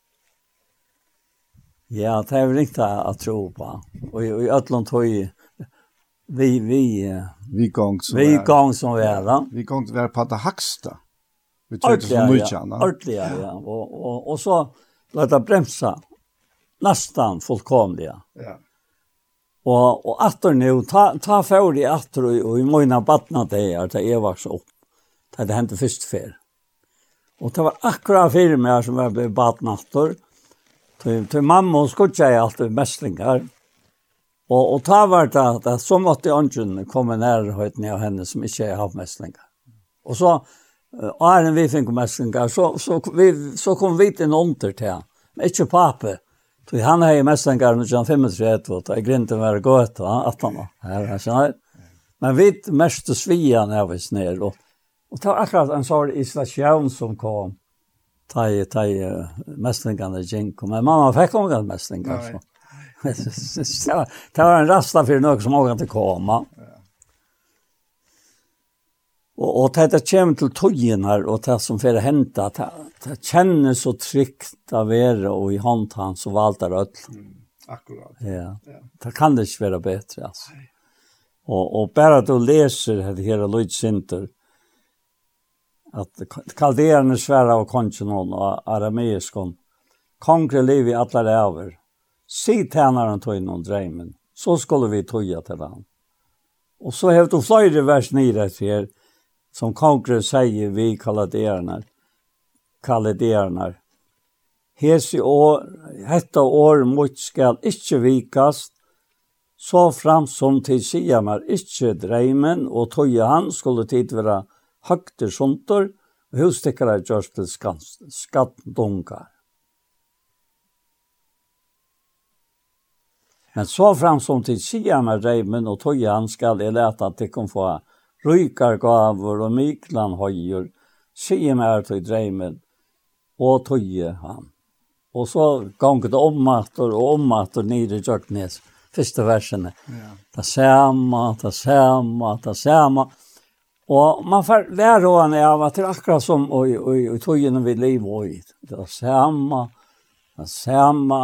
Ja, det er vel ikke å tro på. Og i Øtland tog vi, vi, vi gong som vi er- gong som vi er, da. Vi gong som vi er på det haksta. Vi tog det som mykje, kjenne. Ordelig, ja. Og, og, og så la det bremsa Nesten fullkomlig, Ja. Ja. Og, og atter nå, ta, ta fjord i atter og, og i mojna batna det er, det er vaks opp. Det hendte først før. Og det var akkurat fire mig som jag blev badnatter. Til, til mamma og skutja jeg alltid mestlingar. Og, og ta var det at det så måtte ånden komme nær høytene av henne som ikke har haft mestlingar. Og så, og er vi fikk mestlingar, så, så, vi, så kom vi til en ånder til han. Men ikke pape. Så han har jo mestlingar når han 35 år, og jeg grinte meg å att etter han, at han var her, Men vi mest svian av vi ned, og, og ta akkurat en sånn isolasjon som kom ta i, ta i mästlingarna gink. Men mamma fick ångat mästlingar. Så. det (laughs) var en rasta för något som åker att komma. Och, og det er kommer till tojen her, och det som får hända. Det, det känns så trygt av er och i hand han så valtar rødt. Mm, akkurat. Ja. ja. Det kan det ikke vara bättre altså. Og, Och, och bara du läser det här Lloyd Sinter at kalderene svære av kongen og arameisken. Kongre liv i alla ræver. Si tjänaren tog in dreimen, Så skulle vi toja till han. Och så hävt och flöjde vers 9 her, Som kongre säger vi kalderene. Kalderene. Hesi år, hetta år mot skal ikkje vikast, så fram som til siamar ikkje dreimen og tøye han skulle tid vera hakter sunter, og hustikkere gjørs til skattdungar. Men så fram som til sida med Reimen og Tojan skal jeg lete at de kan få rykar gaver og myklan høyer, sida med til Reimen og Toje han. Og så ganger det ommatter og ommatter nere i Jøknes, første versene. Ja. Det samme, det samme, det samme. Og man får være og av at det er akkurat som og, og, og togene vi lever og i. Det er samme, det er samme.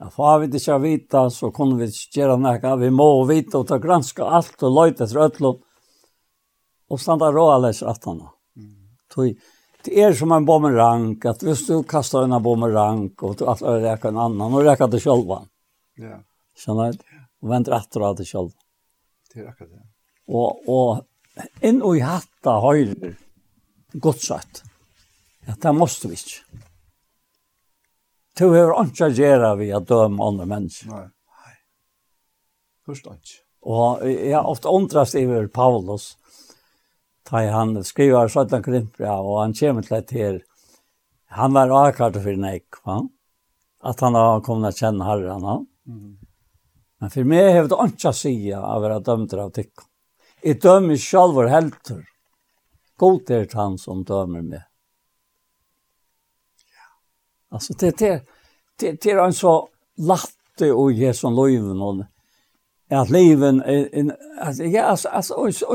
Ja, får vi ikke vite, så kunne vi ikke gjøre noe. Vi må vite og ta granske alt og løyte etter øtlån. Og standa råd alle rettene. Mm. Det er som en bommerang, at hvis du kastar en bommerang, og du alt reker en annan, og reker det selv. Ja. Skjønner du? Og venter etter av det selv. Det er akkurat det. Og, og inn og i hatta høyre godt sagt. Ja, det måste vi ikke. Du har ikke gjøre vi å døme andre mennesker. Nei. Nei. Først ikke. Og jeg har ofte undrast over Paulus, da han skriver 17 krimpra, og han kommer til et her, han var akkurat for en nek, va? at han har kommet til å kjenne herren. Mm. Men for meg har det ikke å si av å være dømt av tikk. Jeg dømer selv helter. God er han som dømer meg. Alltså det det det det er en så latte Og, ge som löven och att leven en alltså ja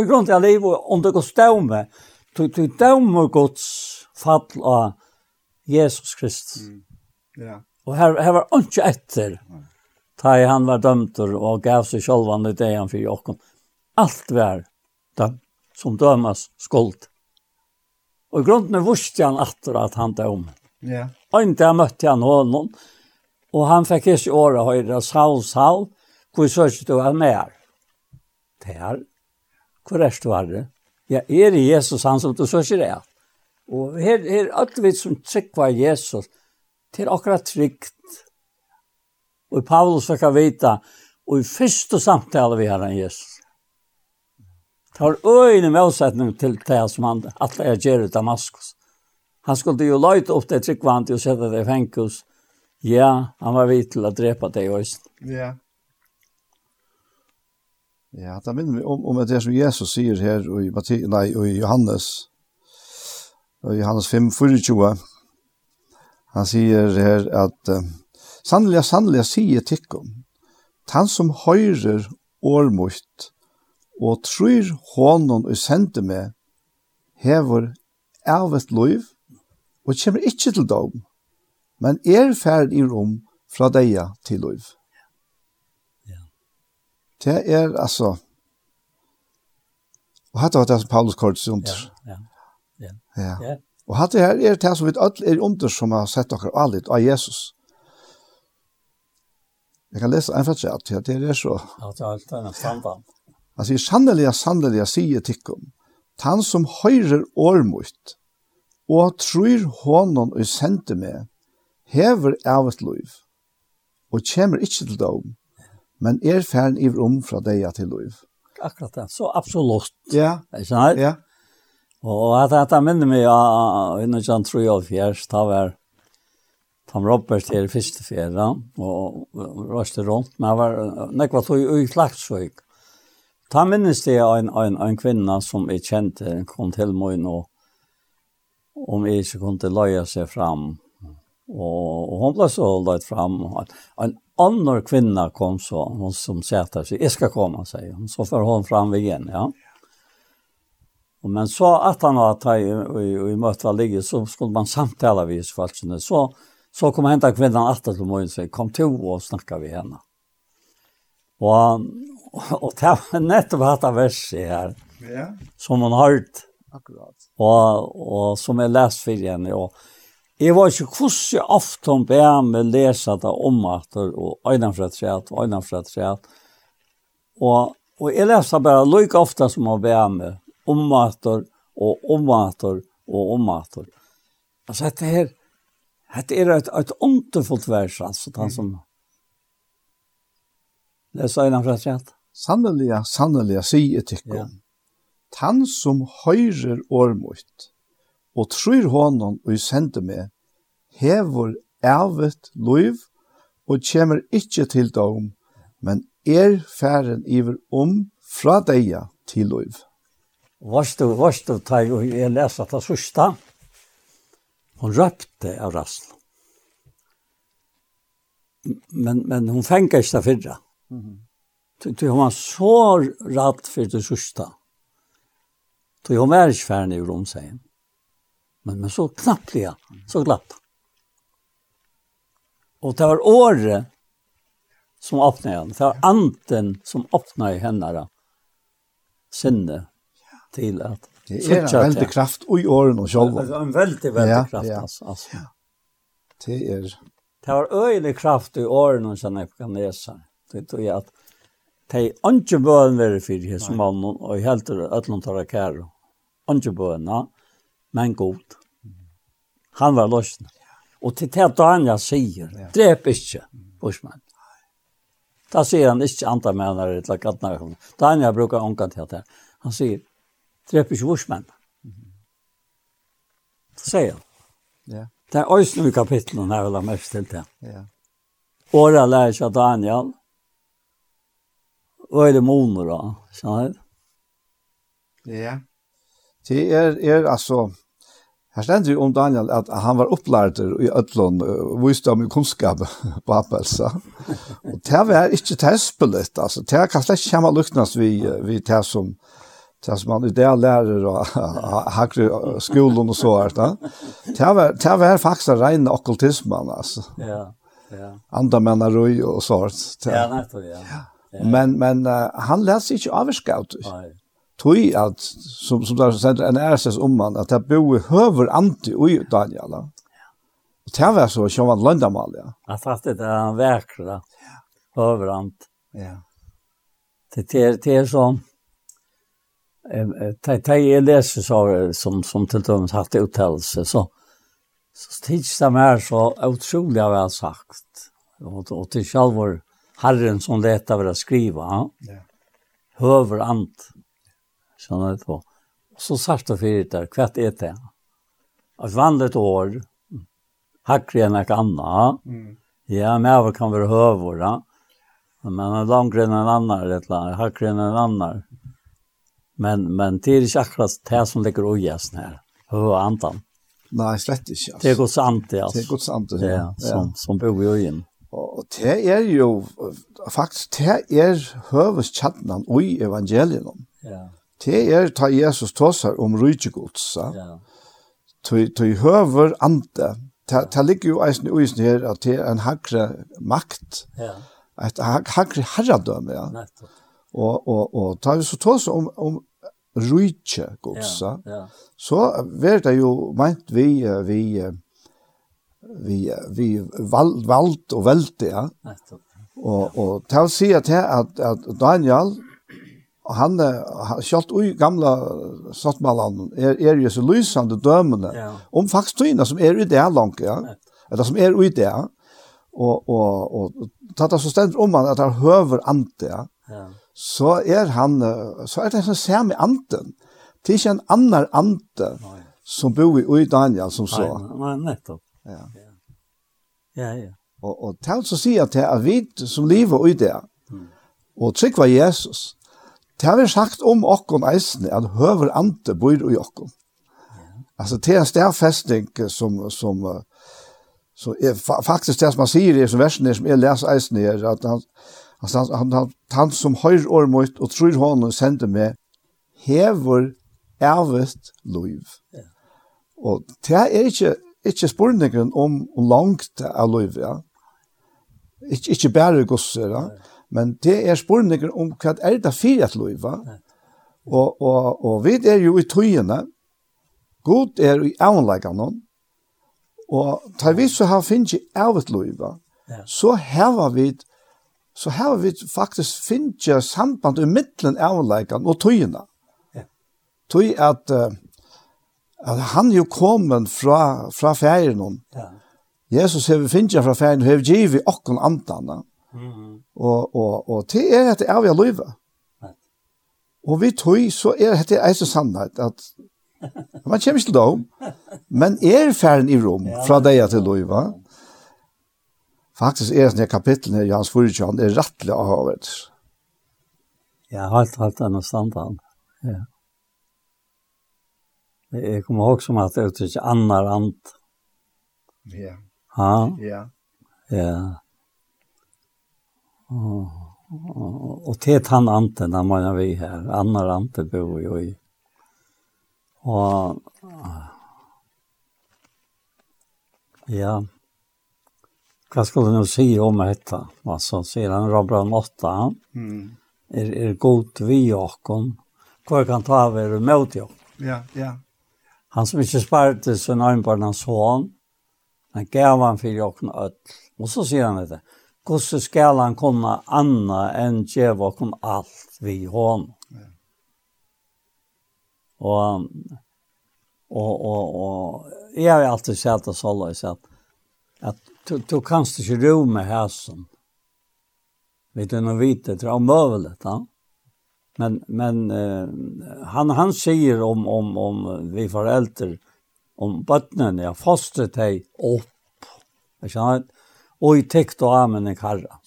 grunn til at livet, om det under stømme, du, du dømer Guds fall av Jesus Kristus. Ja. Og her, her var ikke etter, da han var dømt og gav seg selv han det han for Jakob alt vær den som dømas skuld. Og i grunden vurste han atter at han døm. Ja. Og ikke møtte han honom, og han fikk ikke året høyre, Saul, Saul, hvor sørs du er med mer? Der, hvor er du er det? Ja, er det Jesus han som du sørs det? Og her, her alt vi som trykker Jesus, til akkurat trygt. Og Paulus fikk vite, og i første samtale vi har han Jesus, tar øyne motsetning til det som han at jeg gjør i Damaskus. Han skulle jo løyte opp det tryggvant og sette det i fengkus. Ja, han var vidt til å drepa det i øyne. Ja. Ja, det minner vi om, om det som Jesus sier her i, Matti, nei, i Johannes, i Johannes 5, 24. Han sier her at sannelig, sannelig sier tikkum, han som høyrer årmutt, og tror honom og sender meg, hever avvist liv, og kommer ikke til dom, men er ferd i rom fra deg til liv. Ja. Det er altså, og hatt var det som Paulus kort seg under. Ja, ja, ja. ja. Og hatt det her er det som vi alle er under som har sett dere alle av Jesus. Jeg kan lese en fatt at det er så. Ja, det er alt en samband. Altså, jeg sannelig, sannelig sier tikkum, han som høyrer årmutt, og tror hånden og sender meg, hever av et liv, og kommer ikke til dom, men er ferden i rom fra deg til liv. Akkurat det, så absolutt. Ja. Ikke sant? Ja. Og at dette minner meg av, innan jeg tror jeg fjers, da var Tom Robert her første fjerde, og røste rundt, men jeg var nekva tog i Klagsvøk. Ta minnes det en, en, en kvinne som jeg kjente kom til meg nå, om jeg ikke kunne løye seg fram. Og, og hun ble så løyt fram. En annen kvinne kom så, hun som sette seg, jeg skal komme, sier hun. Så får hun fram igjen, ja. Og men så at han var tag i, i møtet var ligget, så skulle man samtale vid svalsene. Så, så kom hentet kvinnan etter til morgen og sier, kom til og snakka vi henne. Og (laughs) og det var nettopp hatt av verset her, ja. som hun har hørt, Akkurat. og, og som jeg lest for henne. Og jeg var ikke hvordan ofte hun han med lese det om at og øynene fra treet, og øynene treet. Og, og jeg leste bare like ofte som hun be han med, om at og om at og om at. Altså dette her, dette er et, et underfullt vers, altså, den som... Mm. Det sa jeg fra treet sannelig, sannelig, sier etikkom. Ja. Tan som høyrer ormutt, og trur hånden og sender meg, hever ervet loiv, og kjemmer ikkje til dom, men er færen iver om fra deia til loiv. Varst du, varst du, teg, og jeg leser det sørste, hun røpte av rassl. Men, men hun fengar ikke det fyrre. Mm -hmm. Du har så rätt för det sista. Du har varit färd i Rom sen. Men men så knappt jag, så glatt. Och det var året som öppnade henne. Det var anten som öppnade henne sinne till att Det är en väldig kraft i åren och själva. Det är en väldig, väldig kraft. Ja, ja. Alltså. Det är... Det var öjlig kraft i åren och sen jag kan läsa. Det tror jag att de ikke bøen være for hos mann, og jeg helt til at tar jeg kære. Ikke bøen, men god. Han var løsende. Og til det Daniel sier, drep ikke, bursmann. Da sier han ikke andre mennere til kattene. Daniel bruker ångan til det. Han sier, drep ikke bursmann. Det sier han. Ja. Det er også noen kapitlen her, vil jeg mest til det. Ja. Året lærer seg Daniel, øyne måneder, da, skjønner du? Ja. Det er, er altså, her stender jo om Daniel at han var opplært i Øtlån, og viste om kunnskap på Appelsa. Og det var ikke tespelig, altså, det kan slett ikke komme luknes vi, vi det som, det som man i det lærer og hakker skolen og så her, da. Det var, det var faktisk rene okkultismen, altså. Ja, ja. Andre menn og så her. Ja, nettopp, ja. Ja. Men men uh, han läser inte avskaut. Nej. Tui at som som där sent en RSS om man att det bo höver anti oj Daniel. Ja. Det var så som var landamal ja. Jag fast det är han verkligen. Ja. Överant. Ja. Det är det är som eh det jag läser så som som till döms haft uttalelse så så tids det mer så otroligt väl sagt. Och och till själva Herren som lät av att skriva. Ja. Höver ant. Såna det var. Så sarta för det kvart är det. Att vandret år hackre än ett annat. Mm. Ja, men jag kan vara hövor. Ja. Men en långre än en annan, eller land, hackre än en annan. Men, men det är inte akkurat det som ligger och gästen här. Hör antan. Nej, slett inte. Alltså. Det är sant ante. Alltså. Det är Guds sant, Ja, ja. Som, som bor i ögonen. Og, og det er jo, faktisk, det er høves kjattenen i evangelium. Ja. Det er ta Jesus tåsar om rydgjegods. Ja. Tøy høver ante. Det ligger jo eisen i uisen her at det er en hakre makt. Ja. Et hakre herradømme, ja. Nettopp. Og, og, og ta vi så tåsar om, om rydgjegods. Ja, ja. Så er det jo meint vi, vi, vi, vi vi vald vald och välte ja. Och och ta se att att att Daniel han har skalt ui gamla sattmalan är är ju så lysande dömene ja. om faktoina som är i det langt ja. Eller som är i det. Och och och tata så ständ om att han höver ante ja. Så är han så er det så ser med anten. Det en annan ante som bor i Daniel som så. Nej, nej, nettopp. Ja. Ja, ja. Og, og til å si at det er vi som lever i det, og trygg var Jesus, det har vi sagt om okken eisene, at høver ante bor i okken. Altså, det er en stedfestning som, som så er faktisk det som man sier i som versen som jeg leser eisene her, at han, altså, han, han, han, han som høyr år mot og tror hånden sender meg, hever evigt liv. Ja. Og det er ikke ikke spurningen om langt av livet, ja. Ikke, ikke bare gosser, ja. men det er spurningen om hva er det for et liv, ja. Og, og, og vi er jo i tøyene, God er i avleggene, og tar vi så har finnet ikke av et liv, ja. så har vi så har vi faktisk finnet samband i midtelen avleggene og tøyene. Ja. Tøy at uh, at han jo kommet fra, fra ferien. Ja. Jesus har vi finnet fra ferien, og har vi givet okken antene. Mm -hmm. og, og, og det er et avgjør løyve. Og vi tøy, så er det en så sannhet, at (laughs) man kommer ikke til dem, men er ferien i rom, fra deg til løyve. Faktisk er det kapitlet i Jans det er rettelig avhåret. Ja, helt, helt annet standard. Ja. Jag kommer ihåg som att annar ant. Ja. Ha? Ja. Ja. Og, og, og til han anten, da må vi her. Annar ante bor jo i. Og, ja. Hva skulle du si om dette? Altså, sier han Rabran 8. Mm. Er, er god vi och Hva kan ta av er mot jag. Ja, ja. Han som ikke sparte sin øynbarn hans hånd, han gav han for jokken ødel. Og så sier han dette, hvordan skal han kunne anna enn djeva kun alt vi hån? Ja. Og, og, og, og jeg har alltid sett det så løs at, at du, du kanst ikke ro med hæsen. Vet du noe vite, det er omøvelig, da. Ja? men men uh, han han säger om om om vi föräldrar om barnen jag fastret dig upp. Jag känner oj täckt då amen en karra.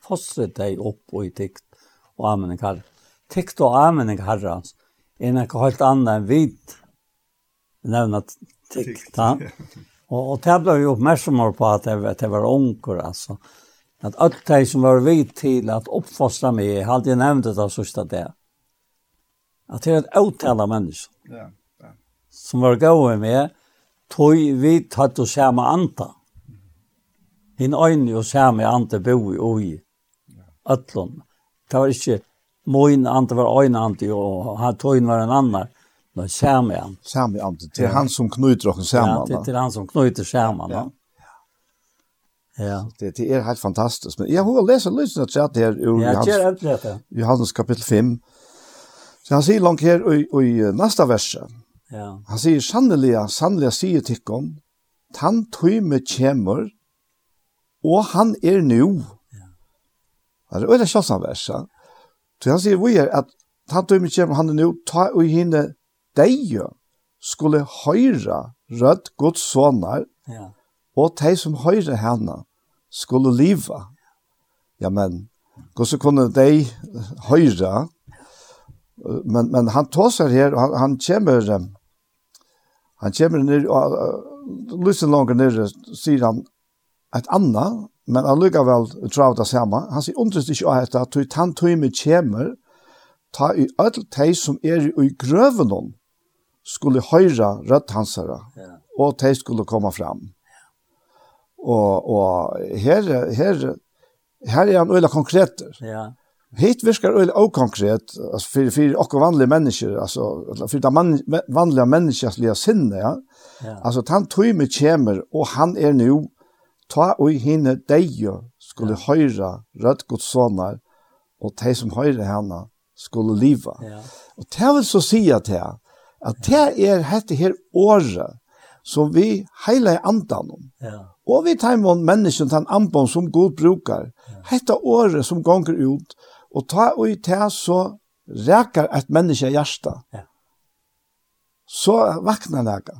Fostret dig upp och i täckt och amen en karra. Täckt och amen en karra. En är helt annan än vit. Nämna täckt. Och och tävlar ju uppmärksammar på att det var onkor alltså at alt de som var vidt til at oppfostra meg, hadde jeg nevnt det av sørste det. At det er et avtale menneske. Ja, ja. Som var gode med, tog vi tatt og med anta. Hinn øyne og med anta bo i oi. Øtlån. Det var ikke min anta var øyne anta, og han tog var en annan. Nå, samme anta. med anta. Det er han som knyter oss sammen. Ja, det er han som knyter sammen. Ja. Ja. Det, det er helt fantastisk. Men jeg har lest en løsning til det her ur ja, Johannes, det Johannes kapittel 5. Så han sier langt her i, i neste verset. Ja. Han sier sannelig, sannelig sier tikkum, han tøyme kjemur, og han er nu. Ja. Det er øyne kjøssan verset. Så han sier vi er at han tøyme kjemur, han er nu, ta og hine deio skulle høyra rødt gods sonar, ja og de som høyre henne skulle leve. Ja, men, hvordan kunne de høyre? Men, men han tåser her, han, han kommer, han kommer ned, og lyser langt ned, sier han et annet, men allikevel tror det samme. Han sier underst ikke av dette, at han tog med kommer, ta i ødel de som er i grøven skulle høyre rødt hansere, og de skulle komme fram. Og, og her, her, her er han øyla konkret. Ja. Hitt virkar øyla okonkret, altså for, for okkur vanlige mennesker, altså for de man, vanlige menneskelige sinne, ja. ja. Altså han med kjemer, og han er nu, ta og hinne deg skulle ja. høyra rødt godt sonar, og de som høyra henne skulle liva. Ja. Og det vil så si at det, at det er dette her året som vi heiler andan om. Ja Og vi tar med mennesken til en anbånd som god brukar. Hette året som gonger ut, og ta og i det så rækar et menneske i. Ja. Så vaknar det.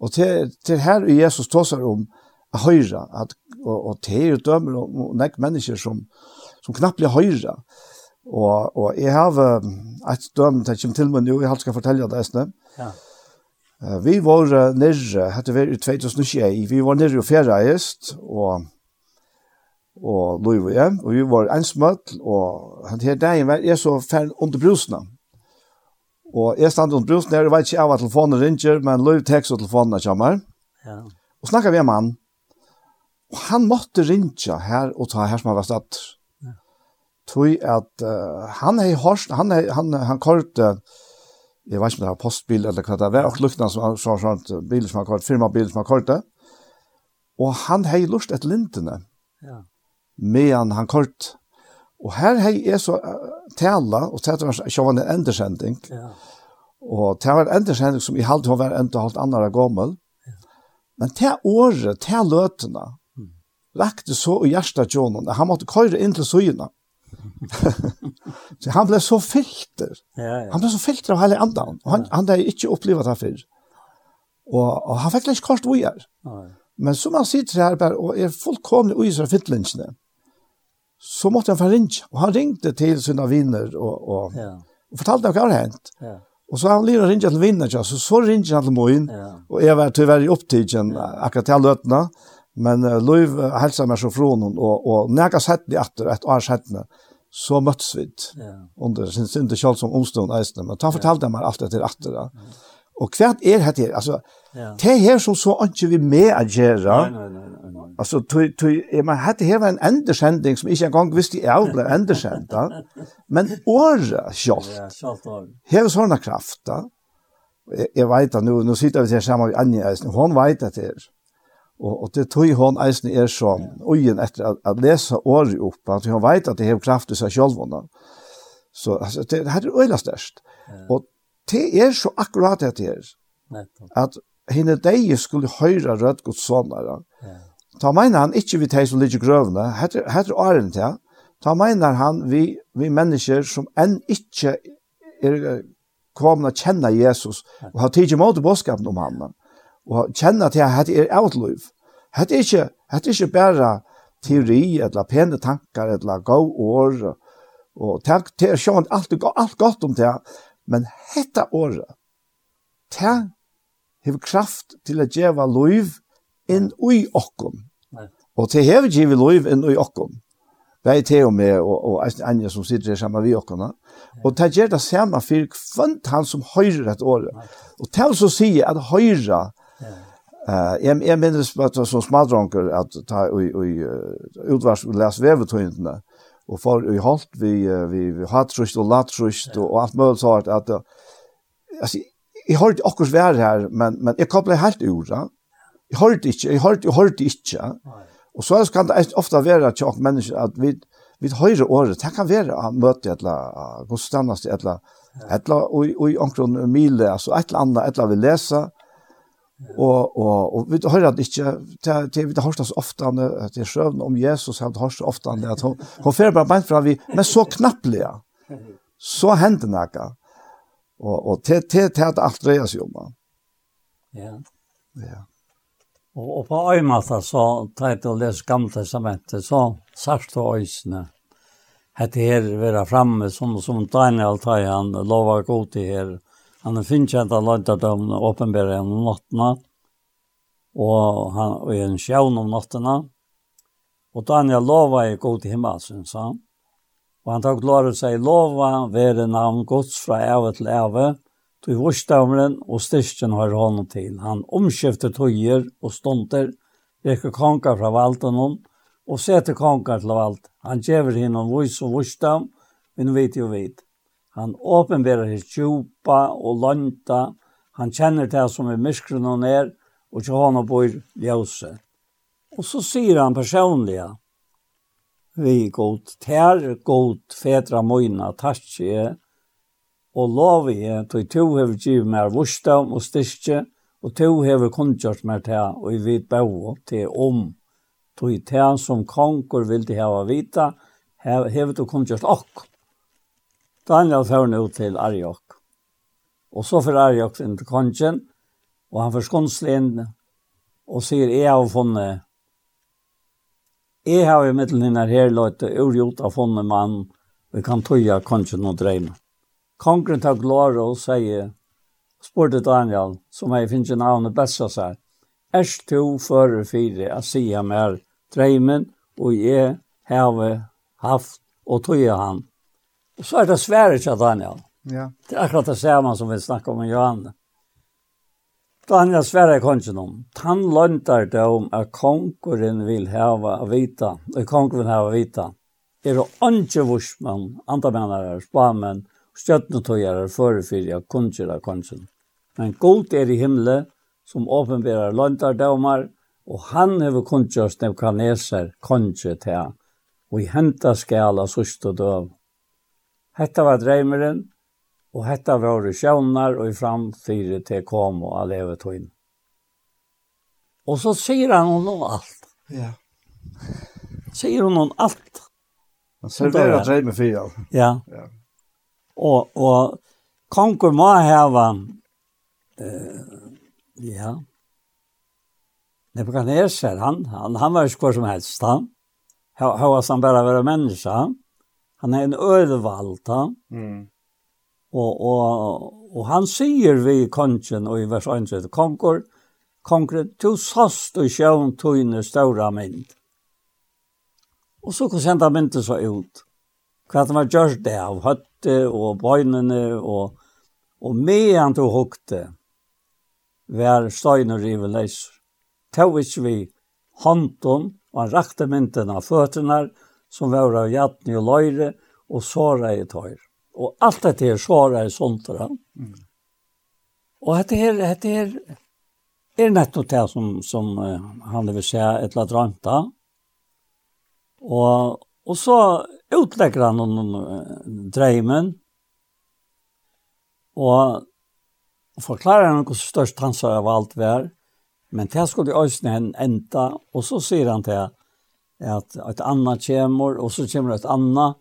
Og til, til her i Jesus tåsar om å høyra, at, og, og til er dømer og, og nek mennesker som, som knappt blir høyre. Og, og jeg har et døm, det kommer til meg nå, jeg skal fortelle deg det, ja. Uh, vi var nere, hette vi i 2021, vi var nere i fjerreist, og og Louis ja, og vi var ensmøtt, og han her dagen var jeg så fern under brusene. Og jeg stand under brusene, jeg vet ikke av at telefonen ringer, men Louis tek så telefonen kommer. Ja. Og snakket vi med han, og han måtte ringe her og ta her som han var stått. Ja. Tog at uh, han har hørt, han, han, han, han korte, uh, jeg vet ikke om det var postbil eller hva det var, og lukkene som var sånn, sånn bil som har kort, firmabil som har kort det. Og han har lust etter lintene, ja. medan han kort. Og her har jeg så uh, tala, og tala var sjåvan en endersending. Ja. Og det var en endersending som i halvt hun var enda halvt andre gammel. Ja. Men det året, det løtene, mm. rakte så i hjertet Jonan, han måtte køre inn til søgene. (laughs) så han blev så filter. Ja, ja. Han blev så filter av hela andan. Och han ja. han hade inte upplevt det förr. Och, och han fick lite kort vi är. Men som han sitter här bara och är fullkomlig och så fittlinchen. Så måste han förringa. Och han ringde till sina vänner och, och, ja. och fortalte vad det har hänt. Ja. Och så han lirade och ringde till vinnare. Så, så ringde han till mig. Ja. Och jag var tyvärr i upptiden ja. akkurat till lötena. Ja Men uh, Løyv helsa meg så från hon, og, og nega sett i atter, et år sett så møttes vi ja. under sin sinte kjall som omstående eisene, men ta fortalte ja. meg alt etter etter Ja. ja. Og hva er dette her? Altså, ja. det her som så ikke vi med å gjøre, altså, tog, tog, jeg mener, dette her var en enderskjending som ikke engang visste jeg ble enderskjendt, men året kjølt, ja, her er sånne kraft da, jeg, jeg vet at nå, nå sitter vi til sammen med Anja Eisen, hun vet at det er, Og, og det tog hon eisen er sånn, ugen etter at, at lese året opp, at hun vet at det har kraft i seg selv. Så altså, det, det er øyla størst. Ja. Og det er så akkurat det her, at henne deg skulle høyra rødt gods sånare. Ja. Ta mener han ikke vi teg som ligger grøvne, heter åren til, ta mener han vi, vi mennesker som enn ikke er kommet å kjenne Jesus og har tidlig måte bådskapen om han og kjenne til at det er avtløyv. Det er ikke, det er ikke bare teori, eller pene tanker, eller gode år, og det er sjåan alt, alt godt om det, men dette året, det har kraft til å gjøre liv inn i okken. Og til har gjøre liv inn i okken. er til og med, og, og en som sitter her sammen med okken. Og det gjør det samme for kvann han som høyrer et året. Og til å si at høyre, Eh jag jag minns vad så smadronker att ta i i utvars läs vävetøyndene, och för i halt vi vi vi har trust och lat trust och allt möjligt så att att alltså jag har inte akkurat vär här men men jag kopplar helt ur ja. Jag har inte jag har jag har inte. Och så kan det ofta vara att jag människor att vi vi høyre året, det kan være å møte et eller annet, gå stannast et eller annet, et eller annet, og i omkron mile, altså et eller annet, et eller annet vi leser, Og, og, og vi hører det ikke, til, til vi har hørt oss ofte at det er sjøvn om Jesus, har vi hørt ofte han at hun, hun fer bare beint fra vi, men så knapplige, så hender det noe. Og, og til, til, til at alt dreier seg om. Ja. Ja. Og, og på øyemata så, tar jeg til å lese gamle testamentet, så sørst og øysene, hette her være framme, som, som Daniel tar han, lover god til her, Han er finnkjent av løytet om åpenbæret om nattene, og han er en sjøvn om nattene. Og Daniel lova er god til himmel, synes han. Og han tok lov å si, lova være navn gods fra æve til æve, til vorsdavren og styrsten har hånden til. Han omskifter tøyer og stunder, rekker konger fra valten hon, og setter konger til valt. Han gjever henne om vurs og vorsdav, men vet jo vet. Han åpenberer hans djupa og landa. Han kjenner det som er myskren og ned, og til han bor ljøse. Og så sier han personlig, vi god tær, god fetra møyna, tatsje, og lov jeg, til to hever giv mer vursdom og styrke, og to hever kundgjort mer tær, og vi vid bau til om, til tær som konkur vil de hava vita, hever du kundgjort okk. Ok. Daniel får nu til Arjok. Og så får Arjok inn til kongen, og han får inn og sier, jeg har funnet, jeg har i middelen henne her løyte, urgjort av funnet mann, vi kan tøye kongen og dreime. Kongren tar glare og sier, spurte Daniel, som jeg finner navnet best av seg, er to føre fire, å si ham er dreimen, og jeg har haft og tøye han Og så er det svære til Daniel. Ja. Det er akkurat det samme som vi snakker om i Johanne. Daniel svære kongen om. Han lønter det om at konkurren vil hava vita, og konkurren vil hava vita. Er det ikke vursmann, andre mennere, spamenn, stjøtnetøyere, er kongen av kongen. Men god er i himmelen, som åpenberer løntardømmer, og han hever kunngjørs nevkaneser, kunngjørt her, og i henta skala sørste døv, Hetta var dreimeren, og hetta var i sjøvnar og i framtiden til kom og alle over tøyen. Og så sier han hon alt. Ja. Sier hon noe alt. Han serverer dreimer for henne. Ja. ja. Og, og konkur må hava uh, ja, Nebuchadnezzar, han, han, han var jo skår som helst, han. Han var som bare være menneske, han han är en ölvalta. Mm. Och och och han säger vi konchen och i vers 1 konkor konkret to sast og sjön tøyne stora mynd. Och så kom senda myndet så ut. Kvart var just det av høtte och bøynene och och med han tog hukte. var steiner i väl läs. Tog vi hånden och han rakte myndet av fötterna som var av jattni og løyre, og såra i tøyre. Og alt dette er såra i sondra. Mm. Og dette her, dette her, er nettopp det som, som uh, han vil se et eller annet Og, og så utlegger han noen uh, dreimen, og forklarer han hvordan størst han sa av alt var, men det skulle øyne henne enda, og så sier han til at et annet kommer, og så kommer et annet.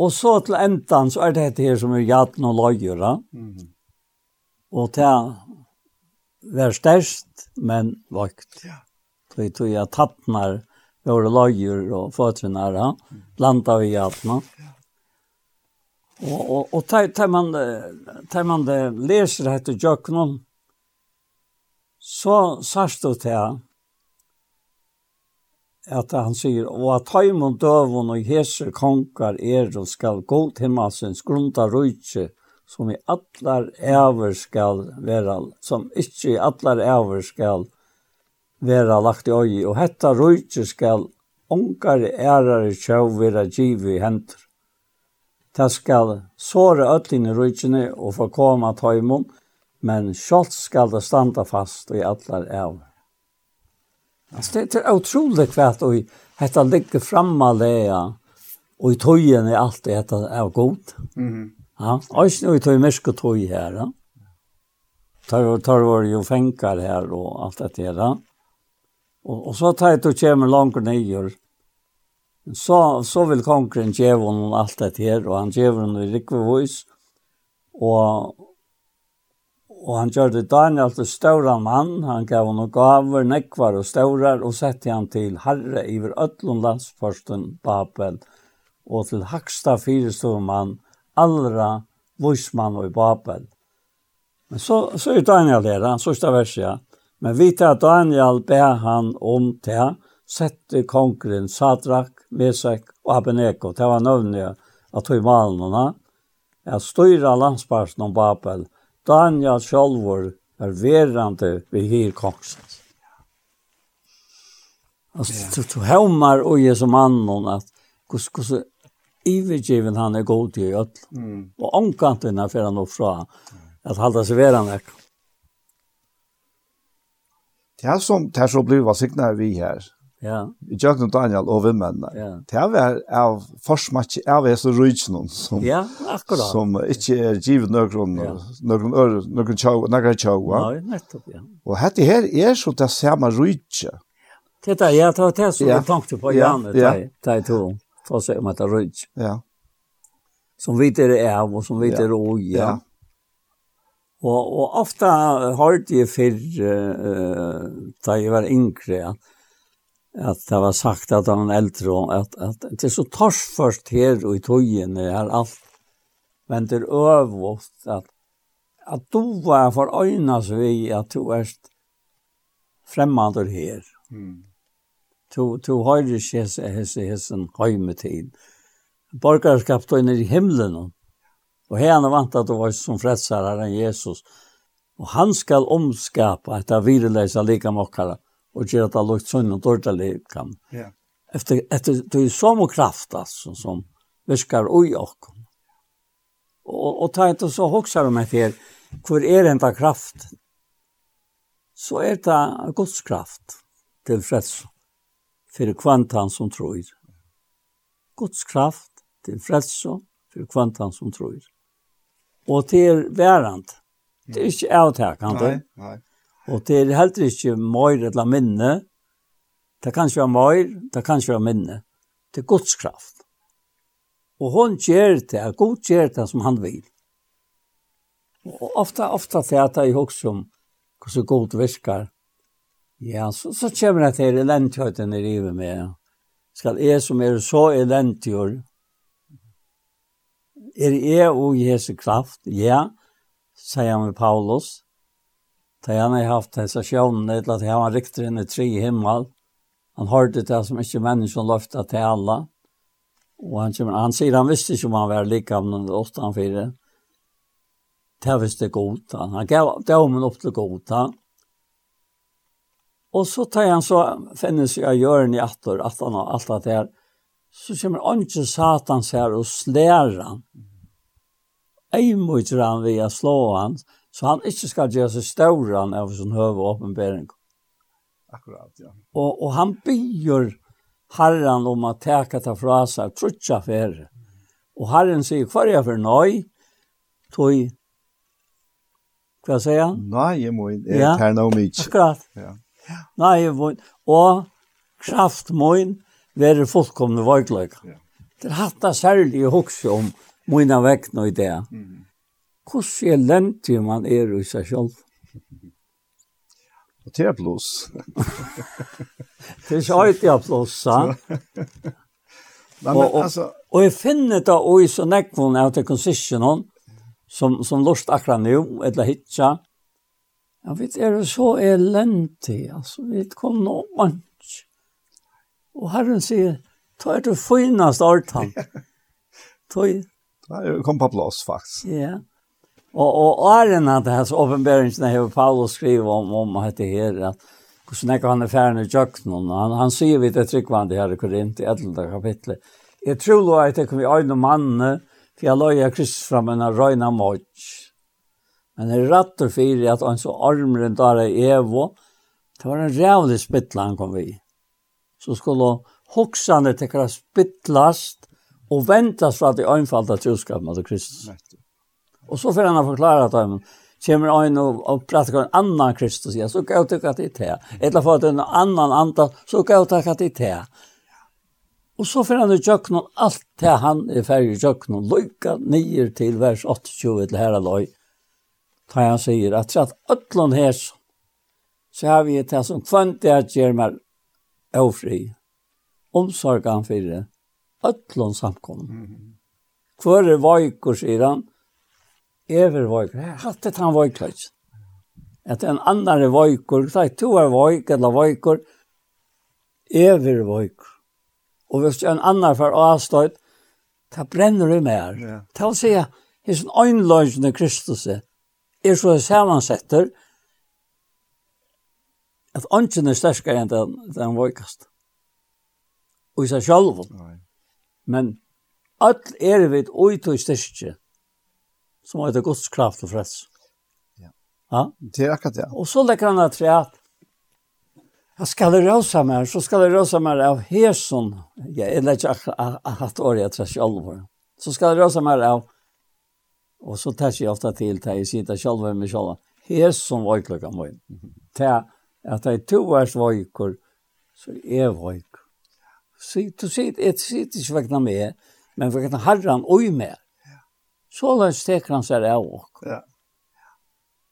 Og så til enden så er det dette her som er jaten og løyere. Mm -hmm. Og til var størst, men vakt. Ja. Så tog jeg tattner våre løgjør og føtrenæra, blanda vi jatna. Ja. Og, og, og tar, tar, man, tar man det leser dette jøkkenen, så sørst du til at han sier, og at heimund døvun og hese konkar er og skal gå til massens grunda rujtje, som i allar æver skal vera, som ikkje i allar æver skal vera lagt i øye, og hetta rujtje skal ongar ærar i sjøv vera givi i hendur. Ta skal såre öllin i rujtjene og få koma tøymon, men sjålt skal det standa fast i allar æver. Alltså det är otroligt kvart och hetta ligger framme ja. och i tojen är allt det är gott. Mm. Ja, och nu i toj mysko toj här. Ja. Tar tar var ju fänkar här och allt det där. Ja. Och och så tar det och kommer långt ner så så vill konkurren ge honom allt det här och han ger honom i rikvås och Og han gjorde Daniel til større mann, han gav honom gaver, nekvar og større, og sette han til herre iver ötlun landsforsten Babel, og til haksta fyrestormann, allra voismann og i Babel. Men så, så er Daniel her, han sørste verset, ja. Men vi tar Daniel ber han om til, sette kongren Sadrak, Mesek og Abenego, det var nøvnige at tog malen henne, at styrer landsparsen om Babel, og Daniel sjálfur er verande vi hir kongsen. Alltså yeah. du, du hämmar och som annan at kus kus ivergiven han er god til öll. Mm. Och ankanterna fyrir han och fra att hålla veran där. Det er som det er så blev signar vi her, Ja. I jøkken om Daniel og vimmennene. Ja. Det er av forsmatje av hese rujtsen som, ja, akkurat. som ikke er givet noen ja. noen ør, noen tjau, noen tjau. Nei, nettopp, ja. Og dette her er så det samme rujtse. Det er ja, det er det som jeg tenkte på, ja, Janne, ja. det er to, for å se om det er rujtse. Ja. Som vi er av, og som vi er oi, ja. ja. Og, og ofte har jeg før, uh, da jeg var yngre, ja att det var sagt at han eldre, at, at att det er så torsförst her og i togjen er alt men det er øvått at at du var for øyne så vi at du er fremmede her. Mm. Du, du har ikke hese hese høyme hemmetid. Borgerskap du inne i himlen. og henne vant at du var som frälsare än Jesus. og han skal omskapa etter det like lika. Mm och göra att lukt sån och dåligt kan. Ja. Efter efter det är som kraft alltså som viskar oj och och och ta inte så hoxar de här för är enda kraft så är det Guds kraft till freds för kvantan som tror. Guds kraft till freds för kvantan som tror. Och till värant. Det är inte avtäckande. Nej, nej. Og det er heller ikke mer eller minne. Det kan ikke være mer, det kan ikke være minne. Det er Guds kraft. Og hon gjør det, Gud gjør det som han vil. Og ofte, ofte til at jeg husker om hvordan Gud virker. Ja, så, så kommer jeg til elendigheten i livet med. Skal jeg som er så elendig, er jeg og Jesu kraft? Ja, sier han med Paulus. Da han har haft disse sjönen eller at han var riktigt in i tre himmel. Han hörde det som ikke människan løftet til alle. Og han, han sier han visste ikke om han var like av noen åtte han fire. Det visste godt. Han gav domen upp till gota. Og så tar han så finnes jag gör en i attor, att han har alt det här. Så kommer han ikke satan här og slærer han. Jeg må ikke han ved å slå hans. Så han ikke skal gjøre seg større enn av sin høve åpenbering. Akkurat, ja. Og, og han byr herren om å teke til fra seg trutja fere. Og herren sier, hva er jeg for nøy? Tøy, hva sier han? Nei, jeg må inn, jeg tar noe mye. Akkurat. Ja. Nei, jeg må ikke. Og kraft må ikke være fullkomne vøytløyga. Ja. Det er hatt det særlig å huske om mine nå i det. Mm hvordan er lente man er i seg selv. Og det er blås. det er ikke alltid jeg blås, sa. Nei, men altså... Og jeg finner det og i så nekvån av til konsisjonen, som, som lort akkurat nå, eller hitja. Ja, vet, er så elendig, altså, vi kom nå man. Og Herren sier, ta er det fineste artan. Ta (laughs) er... Ta er kom på plass, faktisk. Ja. Og Och och åren att hans uppenbarelsen har Paulus skrivit om om at det her at hvordan snäcker han affären i Jöknon han han sier vi det tryggvandet her i Korint i 11 kapitlet. Jeg tror då at det kommer en man för jag loja Kristus fram en av rena mot. Men jeg rätt for at han så armren där i Evo. Det var en rævlig spittla han kom vi. Så skulle hoxande tekra spittlast och väntas för att det är enfalda troskap mot Kristus. Right. Og så får han å forklare at han kommer inn og, og prater om en annan Kristus, ja, så kan jeg tykke at det er det. Eller for at en annan antall, så kan jeg tykke at det er det. Og så får han i tjøkkenen alt det han er ferdig i tjøkkenen, lykka nyer til vers 28 til herre løy. Da han sier at at øtlån her, så har vi det som kvant det at gjør meg ofri, omsorg for det, øtlån samkommen. Hvor er veikur, sier han, ever vojkor. Hatt det han vojkor. At en annan vojkor, så to er vojkor eller vojkor ever vojkor. Og hvis en annan för avstøyt, ta brenner det mer. Yeah. Ta se hvis en einlösende Kristus er så sammansätter at ånden er sterskere enn den, den vojkast. Og i sig själv. Men all er vi ut og styrke som heter Guds kraft og freds. Ja. ja? Det er akkurat det. Ja. Og så legger han at tre at jeg skal røse meg, så skal jeg røse meg av hersen. Jeg er ikke akkurat året jeg selv. Så skal jeg røse meg av, og så tar jeg ofte til til jeg sitter selv med selv. Hersen var ikke lukket meg. Til at jeg to års var så er jeg ikke. Så du sier, jeg sier ikke vekkene med men vekkene med herren og meg. Så løs teker han seg av ok. Ja.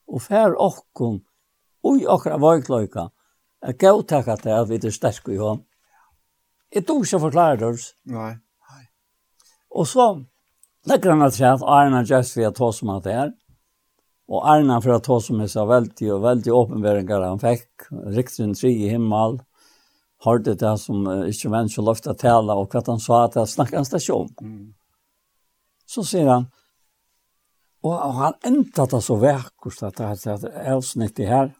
Og fær okkom, ui okra vøykløyka, er gautakka til at vi er sterk i hånd. Jeg tog ikke forklare det. Nei. Nei. Og så legger han at seg at Arna just vil ta som at det er. Og Arna for at ta som er så veldig og veldig åpenveringer han fikk. Riktig en tri i himmel. Hørte det som uh, ikke mennesker løftet tala og hva han sa at han snakket en stasjon. Mm. Så sier han, Og han enda det så vekkert at det er avsnitt (laughs) i her.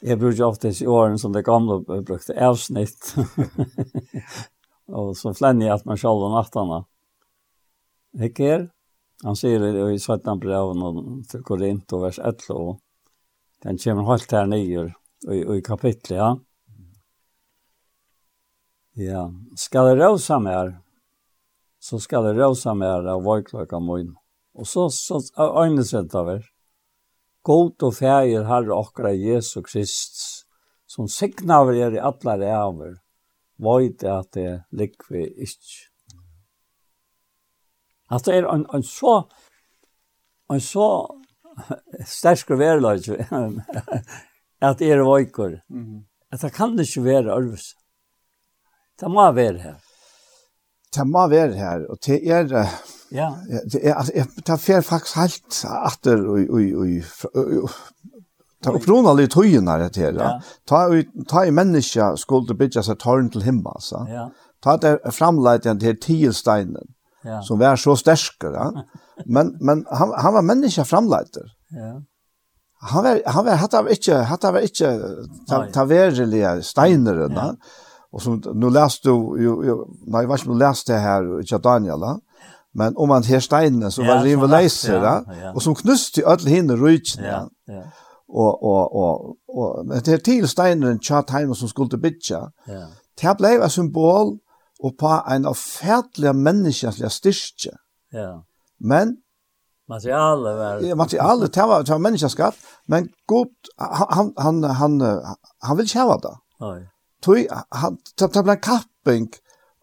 Jeg brukte ofte i åren som det gamle brukte avsnitt. og så flenner jeg at man sjálf om nattene. Ikke her? Han sier det i 17 breven til Korint og vers 11. Og den kommer helt her nye i, i kapitlet, ja. Ja, skal det råse mer, så skal det råse mer av vågklokka munn. Og så, så øynes rett av er, God og feir herre okra Jesu Krist, som signaver er i alle ræver, veit at det likvi ikkje. At det er en, en så, en så stersk verleik, at det er veikor. At det kan ikkje være ærvis. Det må være her. Det må være her, og det er... Uh Ja. Ja, altså jeg tar fer faktisk helt atter og og og Ta upprona lit tøyna det her. Ta ta i menneska skulle bitja seg tårn til himma, så. Ja. Ta det framleit den her tielsteinen. Ja. Som var så sterk, ja. Men men han han var menneske framleiter. Ja. Han var han var hatt av ikkje hatt av ikkje ta ta verliga steiner, ja. Og som nu läste du jo nej vad som läste här i Daniela. Ja. Men om man her steinene, så var det rive leiser, ja, og som knuste alle hinne rujtene. Ja, ja. Og, og, og, og, men det er til steinene tjatt heim som skulle bytja. Ja. Det ble et symbol og på en avfærdelig menneskelig styrke. Ja. Men Materialet var... Ja, materialet, det var, det var menneskeskatt, men god, han, han, han, han vil kjæva det. Oi. Tøy, han, det ble en kapping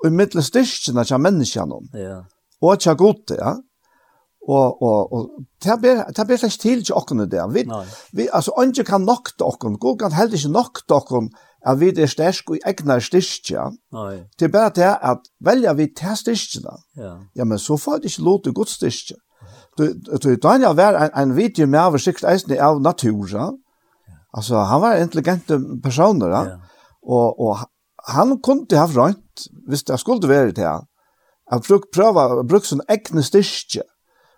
i middelen styrkjene til menneskene. Ja og tja godt, ja. Og, og, og det blir, det blir slags til til åkken det. Vi, Nei. vi, altså, andre kan nok til åkken. God kan heller ikke nok til åkken at vi er stersk og egnar styrkja. Nei. Det er bare det at velja vi til styrkjene. Ja. ja, men så får det ikke lov til god styrkja. Du, du, Daniel var en, en video med over sikt eisen av natur. Ja. Altså, han var intelligente personer, ja. ja. Og, og han kunne ha rønt hvis det skulle være det her at bruk prova bruk sin egne styrke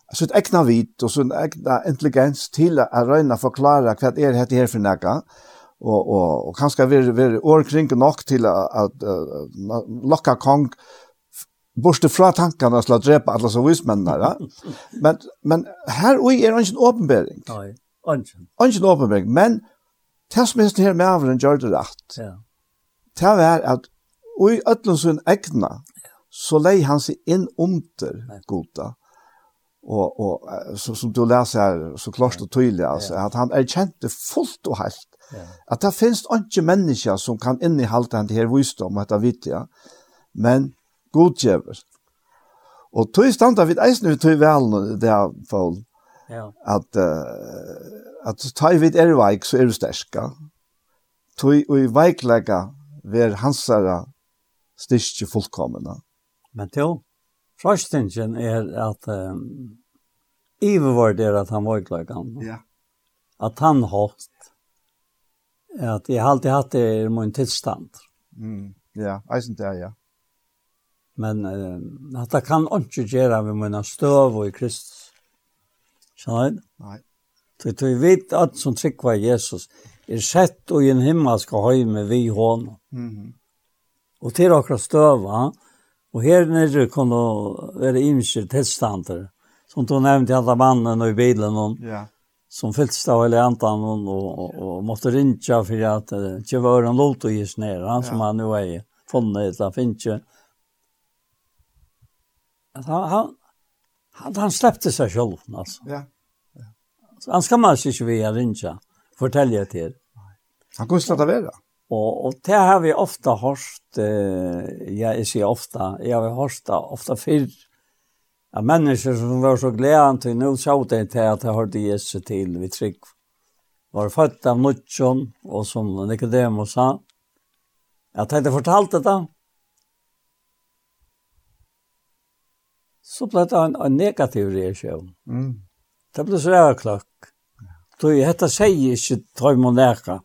altså egna vit og sin egna intelligens til å røyna forklare hva er dette her for nekka og, og, og kanskje være, være årkring nok til at uh, lokka kong borste fra tankene og å drepe alle som vismennene. (laughs) Men, men her og er ikke en åpenbering. Nei, ikke. Ikke en åpenbering, men det som er her med avren gjør det rett. Ja. Det er at og i ødlen sin egna så lei han seg inn under goda. Og, og så, som du leser her, så klart og tydelig, altså, at han erkjente fullt og helt, at det finnes ikke mennesker som kan innehalte han til her visdom, og dette vet jeg, men godgjøver. Og tog standa vid eisen vi tog vel det er Ja. at, uh, at ta vid er veik, så er du sterska. Tog i veiklega ver hansara styrke fullkomna. Men til frøstingen er at um, var det at han var klokkan. Ja. At han holdt. At jeg har alltid hatt det i min tilstand. Mm. Ja, eisen det, ja. Men uh, at det kan ikke gjøre med min støv og i Kristus. Skjønner du? Nei. Så vi vet at som trykker Jesus er sett og i en himmelsk høy med vi hånd. Mm -hmm. Og til akkurat støva, Og her nere kunne være imensker tilstander. Som du nevnte alle mannene i bilen, og, ja. som fylltes av hele antan, og, og, og, måtte rinja for at det ikke var en lot å gis nere, han som han nu er funnet, eller finnes ikke. Han, han, han, han släppte seg selv, altså. Ja. ja. Han skal man ikke ved å rinja, fortelle til. Han kunne slett av det. Og, og det har vi ofta hørt, eh, ja, jeg sier ofta, jeg har hørt det ofta før, av mennesker som var så gleden til, nå så det til at jeg hørte Jesus til, vi trygg, var født av Nutsjon, og som Nicodemus sa, at jeg fortalte det da, så ble det en, en negativ reaksjon. Mm. Det ble så klokk. Du, dette sier ikke Trøymon Eka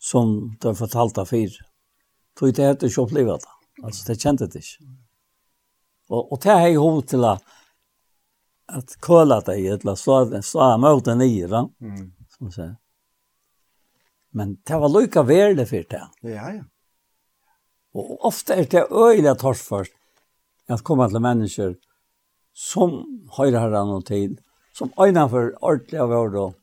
som det fortalte fyr. Tog det etter ikke opplevd det. Altså, det kjente det ikke. Og, og det er jeg hod til at, at køle deg, eller så, så er møte nye, da. Mm. Som man sier. Men det var lykke verlig for det. Ja, ja. Og ofte er det øyelig tors først at komme til mennesker som høyre har noe tid, som øyne for ordentlig av året,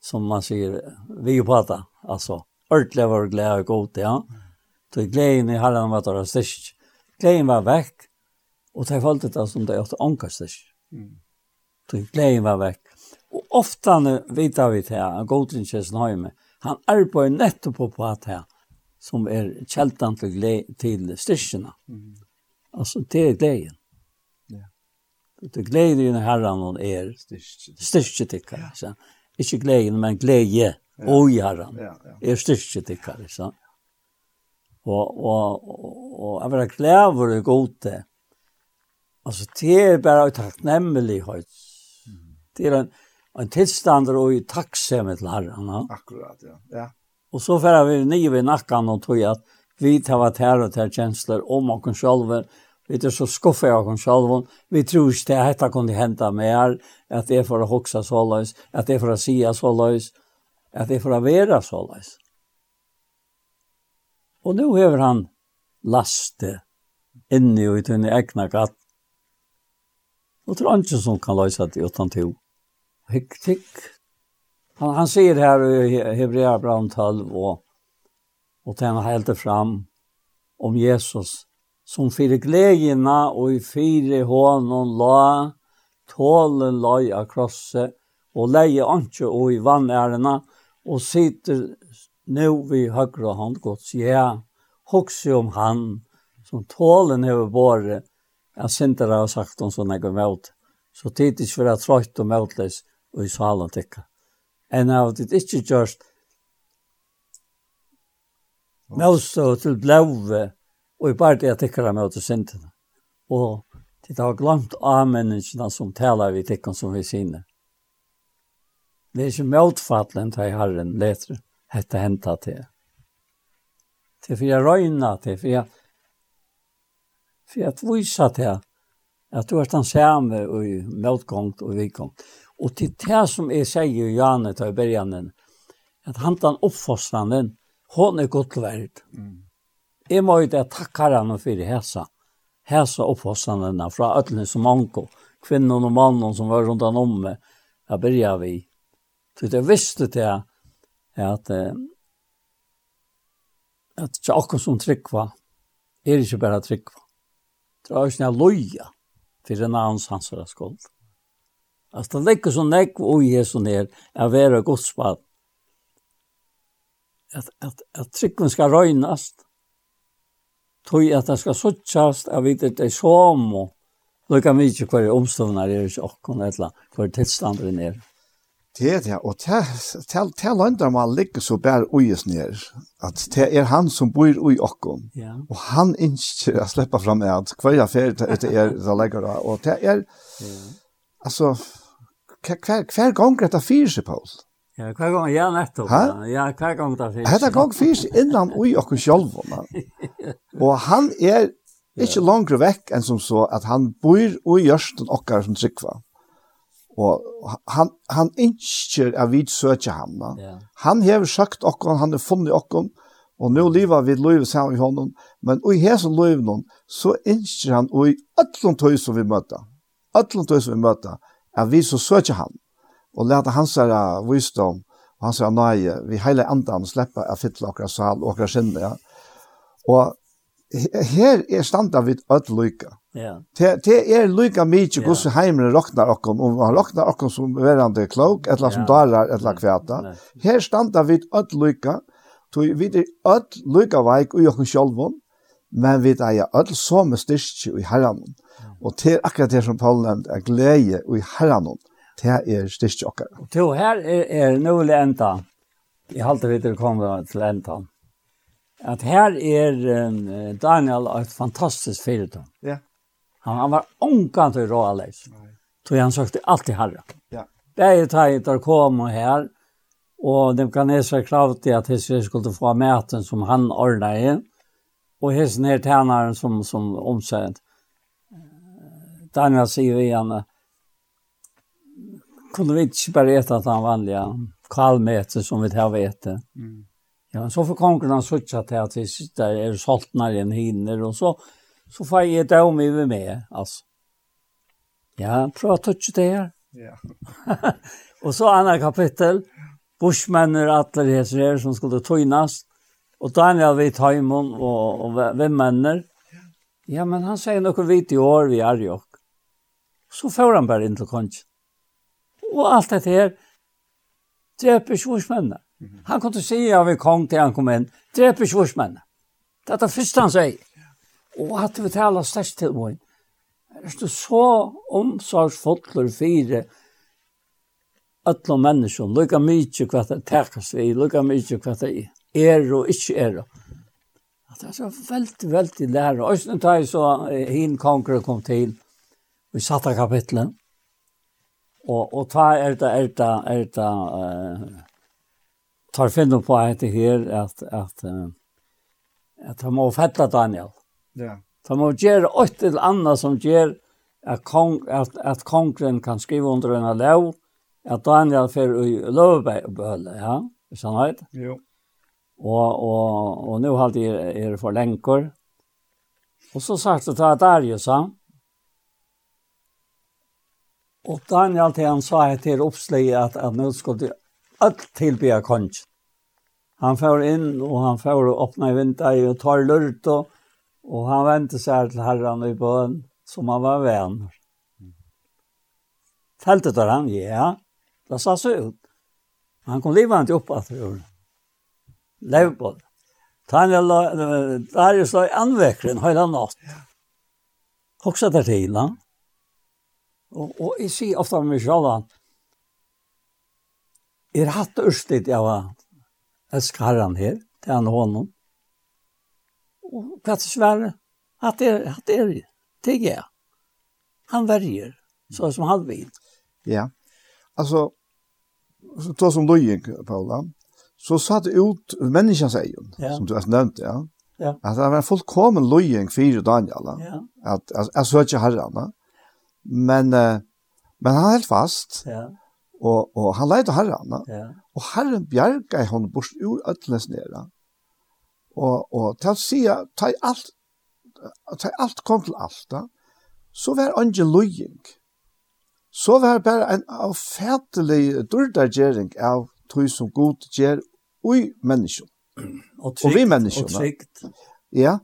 som man sier, vi er på det, altså. Mm ordentlig var glede og god, ja. Så gleden i herren var det styrst. Gleden var vekk, og det falt det som det åtte anker styrst. Så gleden var vekk. Og ofte vet vi til at godrinskjøsen har med, han arbeider nettopp på at her, som er kjeltan til, til styrstene. Mm. Altså, det er gleden. Ja. Det er gleden i herren og er styrst. ja. ikke gleden, men glede og i herren. Er styrke til hver, ikke sant? Og, og, og, jeg vil glad for det gode. Altså, det er bare en takknemmelighet. Det er en, en tilstand og en takksemhet til herren. Ja? Akkurat, ja. ja. Og så får vi nye ved nakken og tog at vi tar vært her og tar kjensler om oss selv. Vi er så skuffet av oss selv. Vi tror ikke det er dette kunne hente mer, at det er for å hokse så løs, at det er for å si så løs at det får være så løs. Og nå hever han laste inni og i tunne egna gatt. Og tror han ikke som kan løse det utan to. Hikk, tikk. Han, han sier her i Hebrea Braun 12 og, og den helt fram om Jesus som fyrir gledjena og i fyrir hånden la tålen la av krosset og leie anke og i vannærena og og sitter nu vid högra hand Guds. Ja, hoxi om han som tålen över båret. jeg synes det har sagt om sånne jeg mot. Så tid ikke for att trøyt og motlös og i salen tycka. En av det ikke gjørst, motstå til blåve og i bare bara jag tycker det syndene. Og til det har glemt av människorna som taler vi tyckan som vi sinner. Det er ikke motfattelen til Herren leter etter hentet til. Til for jeg røyner til, for jeg, for jeg viser til at du er den samme i motgångt og vikgångt. Og til det som jeg sier i Janne til Bergjanen, at han tar oppfostranden, hon er godt verd. Mm. Jeg må ikke takke henne for det hese. Hese oppfostrandene fra ødene som anko, kvinnen og mannen som var rundt han om meg, jeg begynner vi. Så jeg visste til at at at det er akkurat som tryggva, er ikke bare tryggva. Det er ikke noe loja til en annen hans skuld. Altså det ligger så nekv og jeg ned er, er være godsbad. At, at, at tryggven skal røynast, tog at det skal suttjast, jeg vet at det er som, og lukka mykje hver omstående er ikke akkurat, eller hver tilstander er. Det er det, og det er lønder man ligger så bare uges ned, at det er han som bor ui okken, ja. og han ikke slipper fram at hver affær det er det legger av, og det er, altså, hver, hver gang dette fyrer seg, Paul. Ja, hver gang, ja, nettopp. Ha? Ja, hver gang det fyrer seg. Hver gang fyrer seg innan ui okken selv, og han er ikke ja. langere vekk enn som så at han bor ui hjørsten okker som tryggva. Ja. Og han, han innskjer at vi søker ham. Da. Yeah. Han har sagt okkur, han har funnet okkur, og nå lever vi løyve sammen i honom, men i hesen løyve noen, så innskjer han, og i ætlom tøy som vi møter, ætlom tøy som vi møter, at vi så søker ham, og leta hans her visdom, og hans her nøye, vi heile andan slipper å fytle okra sal, okra skinne, ja. Og her er standa vi ætlom lykke, Ja. Det det er lika mycket hur så hemmen rocknar och om han rocknar och som verande klok eller som dalar eller kväta. Her standa vid att lika. Tog vi det att lika veik ui jag själv men vi er alle som styrke i herren. Og det er akkurat det som Paul nevnt, er glede ui herren. Det er styrke akkurat. To her er, er noe enda. Jeg halte vi til å komme til enda. At her er um, Daniel et fantastisk fyrirtom. Ja. Han, han var ångan til råaleis. Så han søkte alltid herre. Ja. Det är ju tajtar kom och här. Och de kan näsa kravt i att jeg skulle få maten som han ordnet i. Och hese ner tjeneren som, som omsänd. Daniel säger igen. Kunde vi inte bara äta at han vanliga kalmäter som vi tar vete. Mm. Ja, så får konkurrensen sucha till att vi sitter är soltnar i en hinner och så så får jag det om över med alltså. Ja, prata inte det her. Ja. (laughs) och så andra kapitel. Bushmänner alla her som skulle tojnas. Och Daniel vid Taimon och, och vem männer. Ja, men han säger något vidt i år vi är ju. Så får han bara inte konst. Och allt det här dräper svorsmännen. Han kunde säga av en kong till han kom in, dräper svorsmännen. Det er det første han sier. Og at vi taler størst til meg. er du så omsorgsfotler fire alle mennesker, lukka mykje hva det tekast vi, lukka mykje hva det er og ikke er. At det er så veldig, veldig lærer. Og sånn tar jeg så hin konger kom til, vi satt av kapitlet, og, og ta er det, er det, er det, uh, tar finne på etter her at, at, at, at han må fette Daniel. Ja. Så man gjør åtte eller annet som gjør at, kong, at, at kongren kan skrive under en lov, at Daniel fer i lovbehølle, ja? hvis han vet? Jo. Og, og, og nå har de er for lenker. Og så sagt det til Darius, han. Og Daniel til han sa til oppslag at, at nå skulle de alt tilbya kongen. Han får inn, og han får åpne i vinter, og tar lurt, og Og han vente seg til herren i bøen, som han var venner. Teltet der han, ja, det sa seg ut. Han kom livet opp at det gjorde. Levbål. Daniel, Darius la i anvekren hele natt. Også til tiden. Og, og jeg sier ofte med meg selv at jeg har hatt ørstet jeg var elsker herren her, til han hånden. Och vad svär att det att det tycker jag. Han värjer så som han vil. Ja. Alltså så då som då Paula så satt ut människan säger ja. som du har nevnt, ja. Ja. Att han var fullkommen lojeng för Daniel. Ja. Att alltså jag söker herrarna. Men men han helt fast. Ja. Och och han lejde Herren. Ja. Och herren i honom bort ur ödlens nere. Og, og til å si at ta alt, ta alt kom til alt da så var ikke løying. Så var bare en avfætelig dørdagjering av tog som god gjør ui menneskjon. Og, og vi menneskjon. Og trygt. Ja,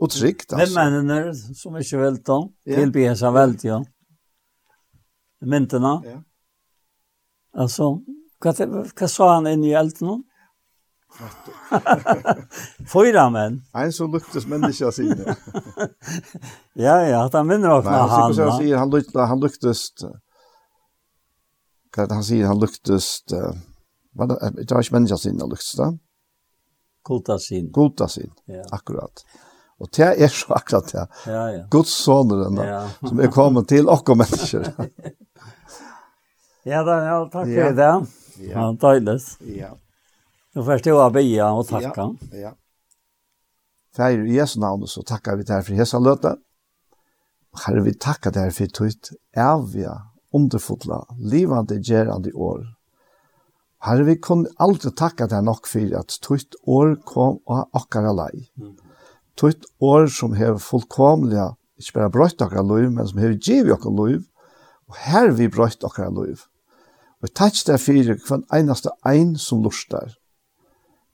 og trygt. Altså. Men mennene som ikke velte, ja. tilbyr seg velte, ja. Myntene. Ja. Altså, hva, hva sa han inn i elten nå? (laughs) Fyra menn. En som luktes människa sine. (laughs) ja, ja, han minner åkna han. Han säger han luktes han luktes Kan han sier, han luktes vad det är inte människa sinne luktes då. Kulta sin. Kulta sin. Ja. Akkurat. Og det er så akkurat det. Ja, ja. Guds soner den ja. som er kommet til okkur mennesker. (laughs) ja, Daniel, takk for det. Ja. Ja, deilig. Ja. Då först jag att be och tacka. Ja. ja. Fär i Jesu namn så tackar vi dig för hesa löta. Herre, vi tackar dig för ditt ärviga, underfotla, livande, gerande år. Herre, vi kunde alltid tacka dig nog för att ditt år kom och akara lei. Mm. År som har fullkomliga, inte bara bröjt akkara liv, men som har givit akkara liv. Och här vi bröjt akkara liv. Og takk der fyrir kvann einaste ein som lustar.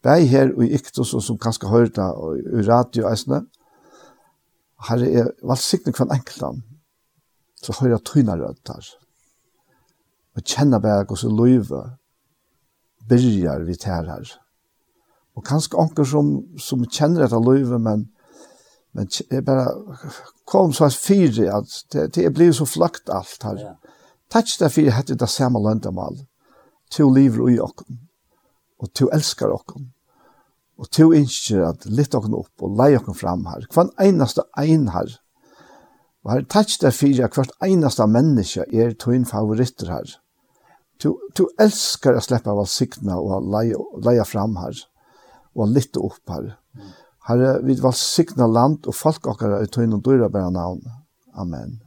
Bei her og i Iktus, og som kanskje hører det og i radio eisene, her er valgt sikkert hver enkelt enkeltan, så hører jeg tøyna rødt her. Og kjenner bare hvordan løyve byrjar vi til her. Og kanskje anker som, som kjenner dette løyve, men, men jeg bare kom så fyre at det, det blir så flakt alt her. Ja. Takk derfor jeg hette det samme løndemål til å livet i åkken og du elskar okken. Og du innskjer at litt okken opp og lei okken fram her. Hva einaste ein her? Og her takk der fyrir at hvert einaste menneske er tuin favoritter her. Du, du elskar å slippe av sikna og leie, leie fram her. Og litt opp her. Herre, vi vil valsikna land og folk okkar i tøyn og dyra bæra navn. Amen.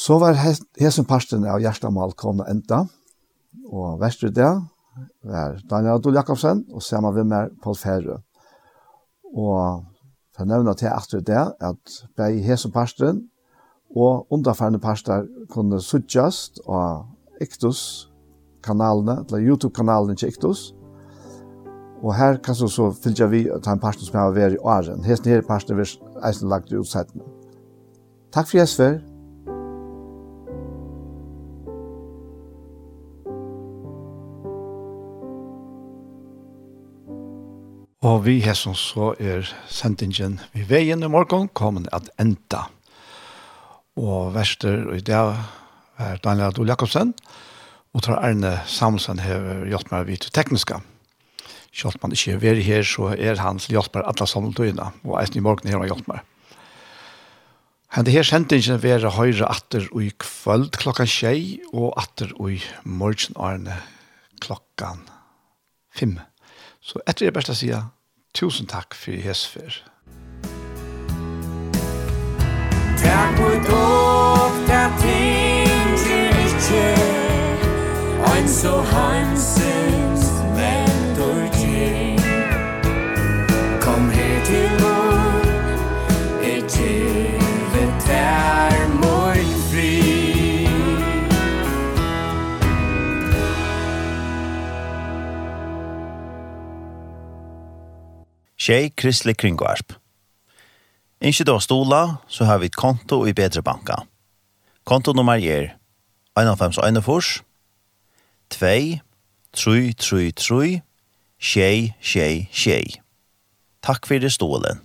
Så var hesen parsten av Gjerstamal kom enda, og verst ut det var Daniel Adol Jakobsen, og sammen med Paul Ferre. Og for nevna til at det, at bei hesen parsten, og underfærende parster kunne suttjast av Iktus kanalene, eller YouTube-kanalene til Iktus, Og her kan så så fylgja vi ta en parsten som har vært i åren. Hesen her parsten vil eisen lagt i utsettene. Takk for Jesper. Og vi hesson så er sendingen vi veien i morgen kommer at enda. Og verster og i dag er Daniel Adol Jakobsen, og tar Erne Samuelsen har gjort meg vidt tekniska. Selv om han ikke er her, så er han til hjelper alle sammen døgnet, og eisen i morgen har han hjulpet meg. Han det her sendingen vil være høyre atter i kvöld klokka tjei, og atter i morgen Arne klokkan fimme. Så etter det beste sier tusen takk for hesfer. Takk for dog, der ting til ikke, ein så heimsig Tjej Kristelig Kringvarp. Ikke da stola, så har vi et konto i Bedre Banka. Konto nummer er 1,5,1,4, 2, 3, 3, 3, Tjei, tjei, tjei. Takk for det stålen.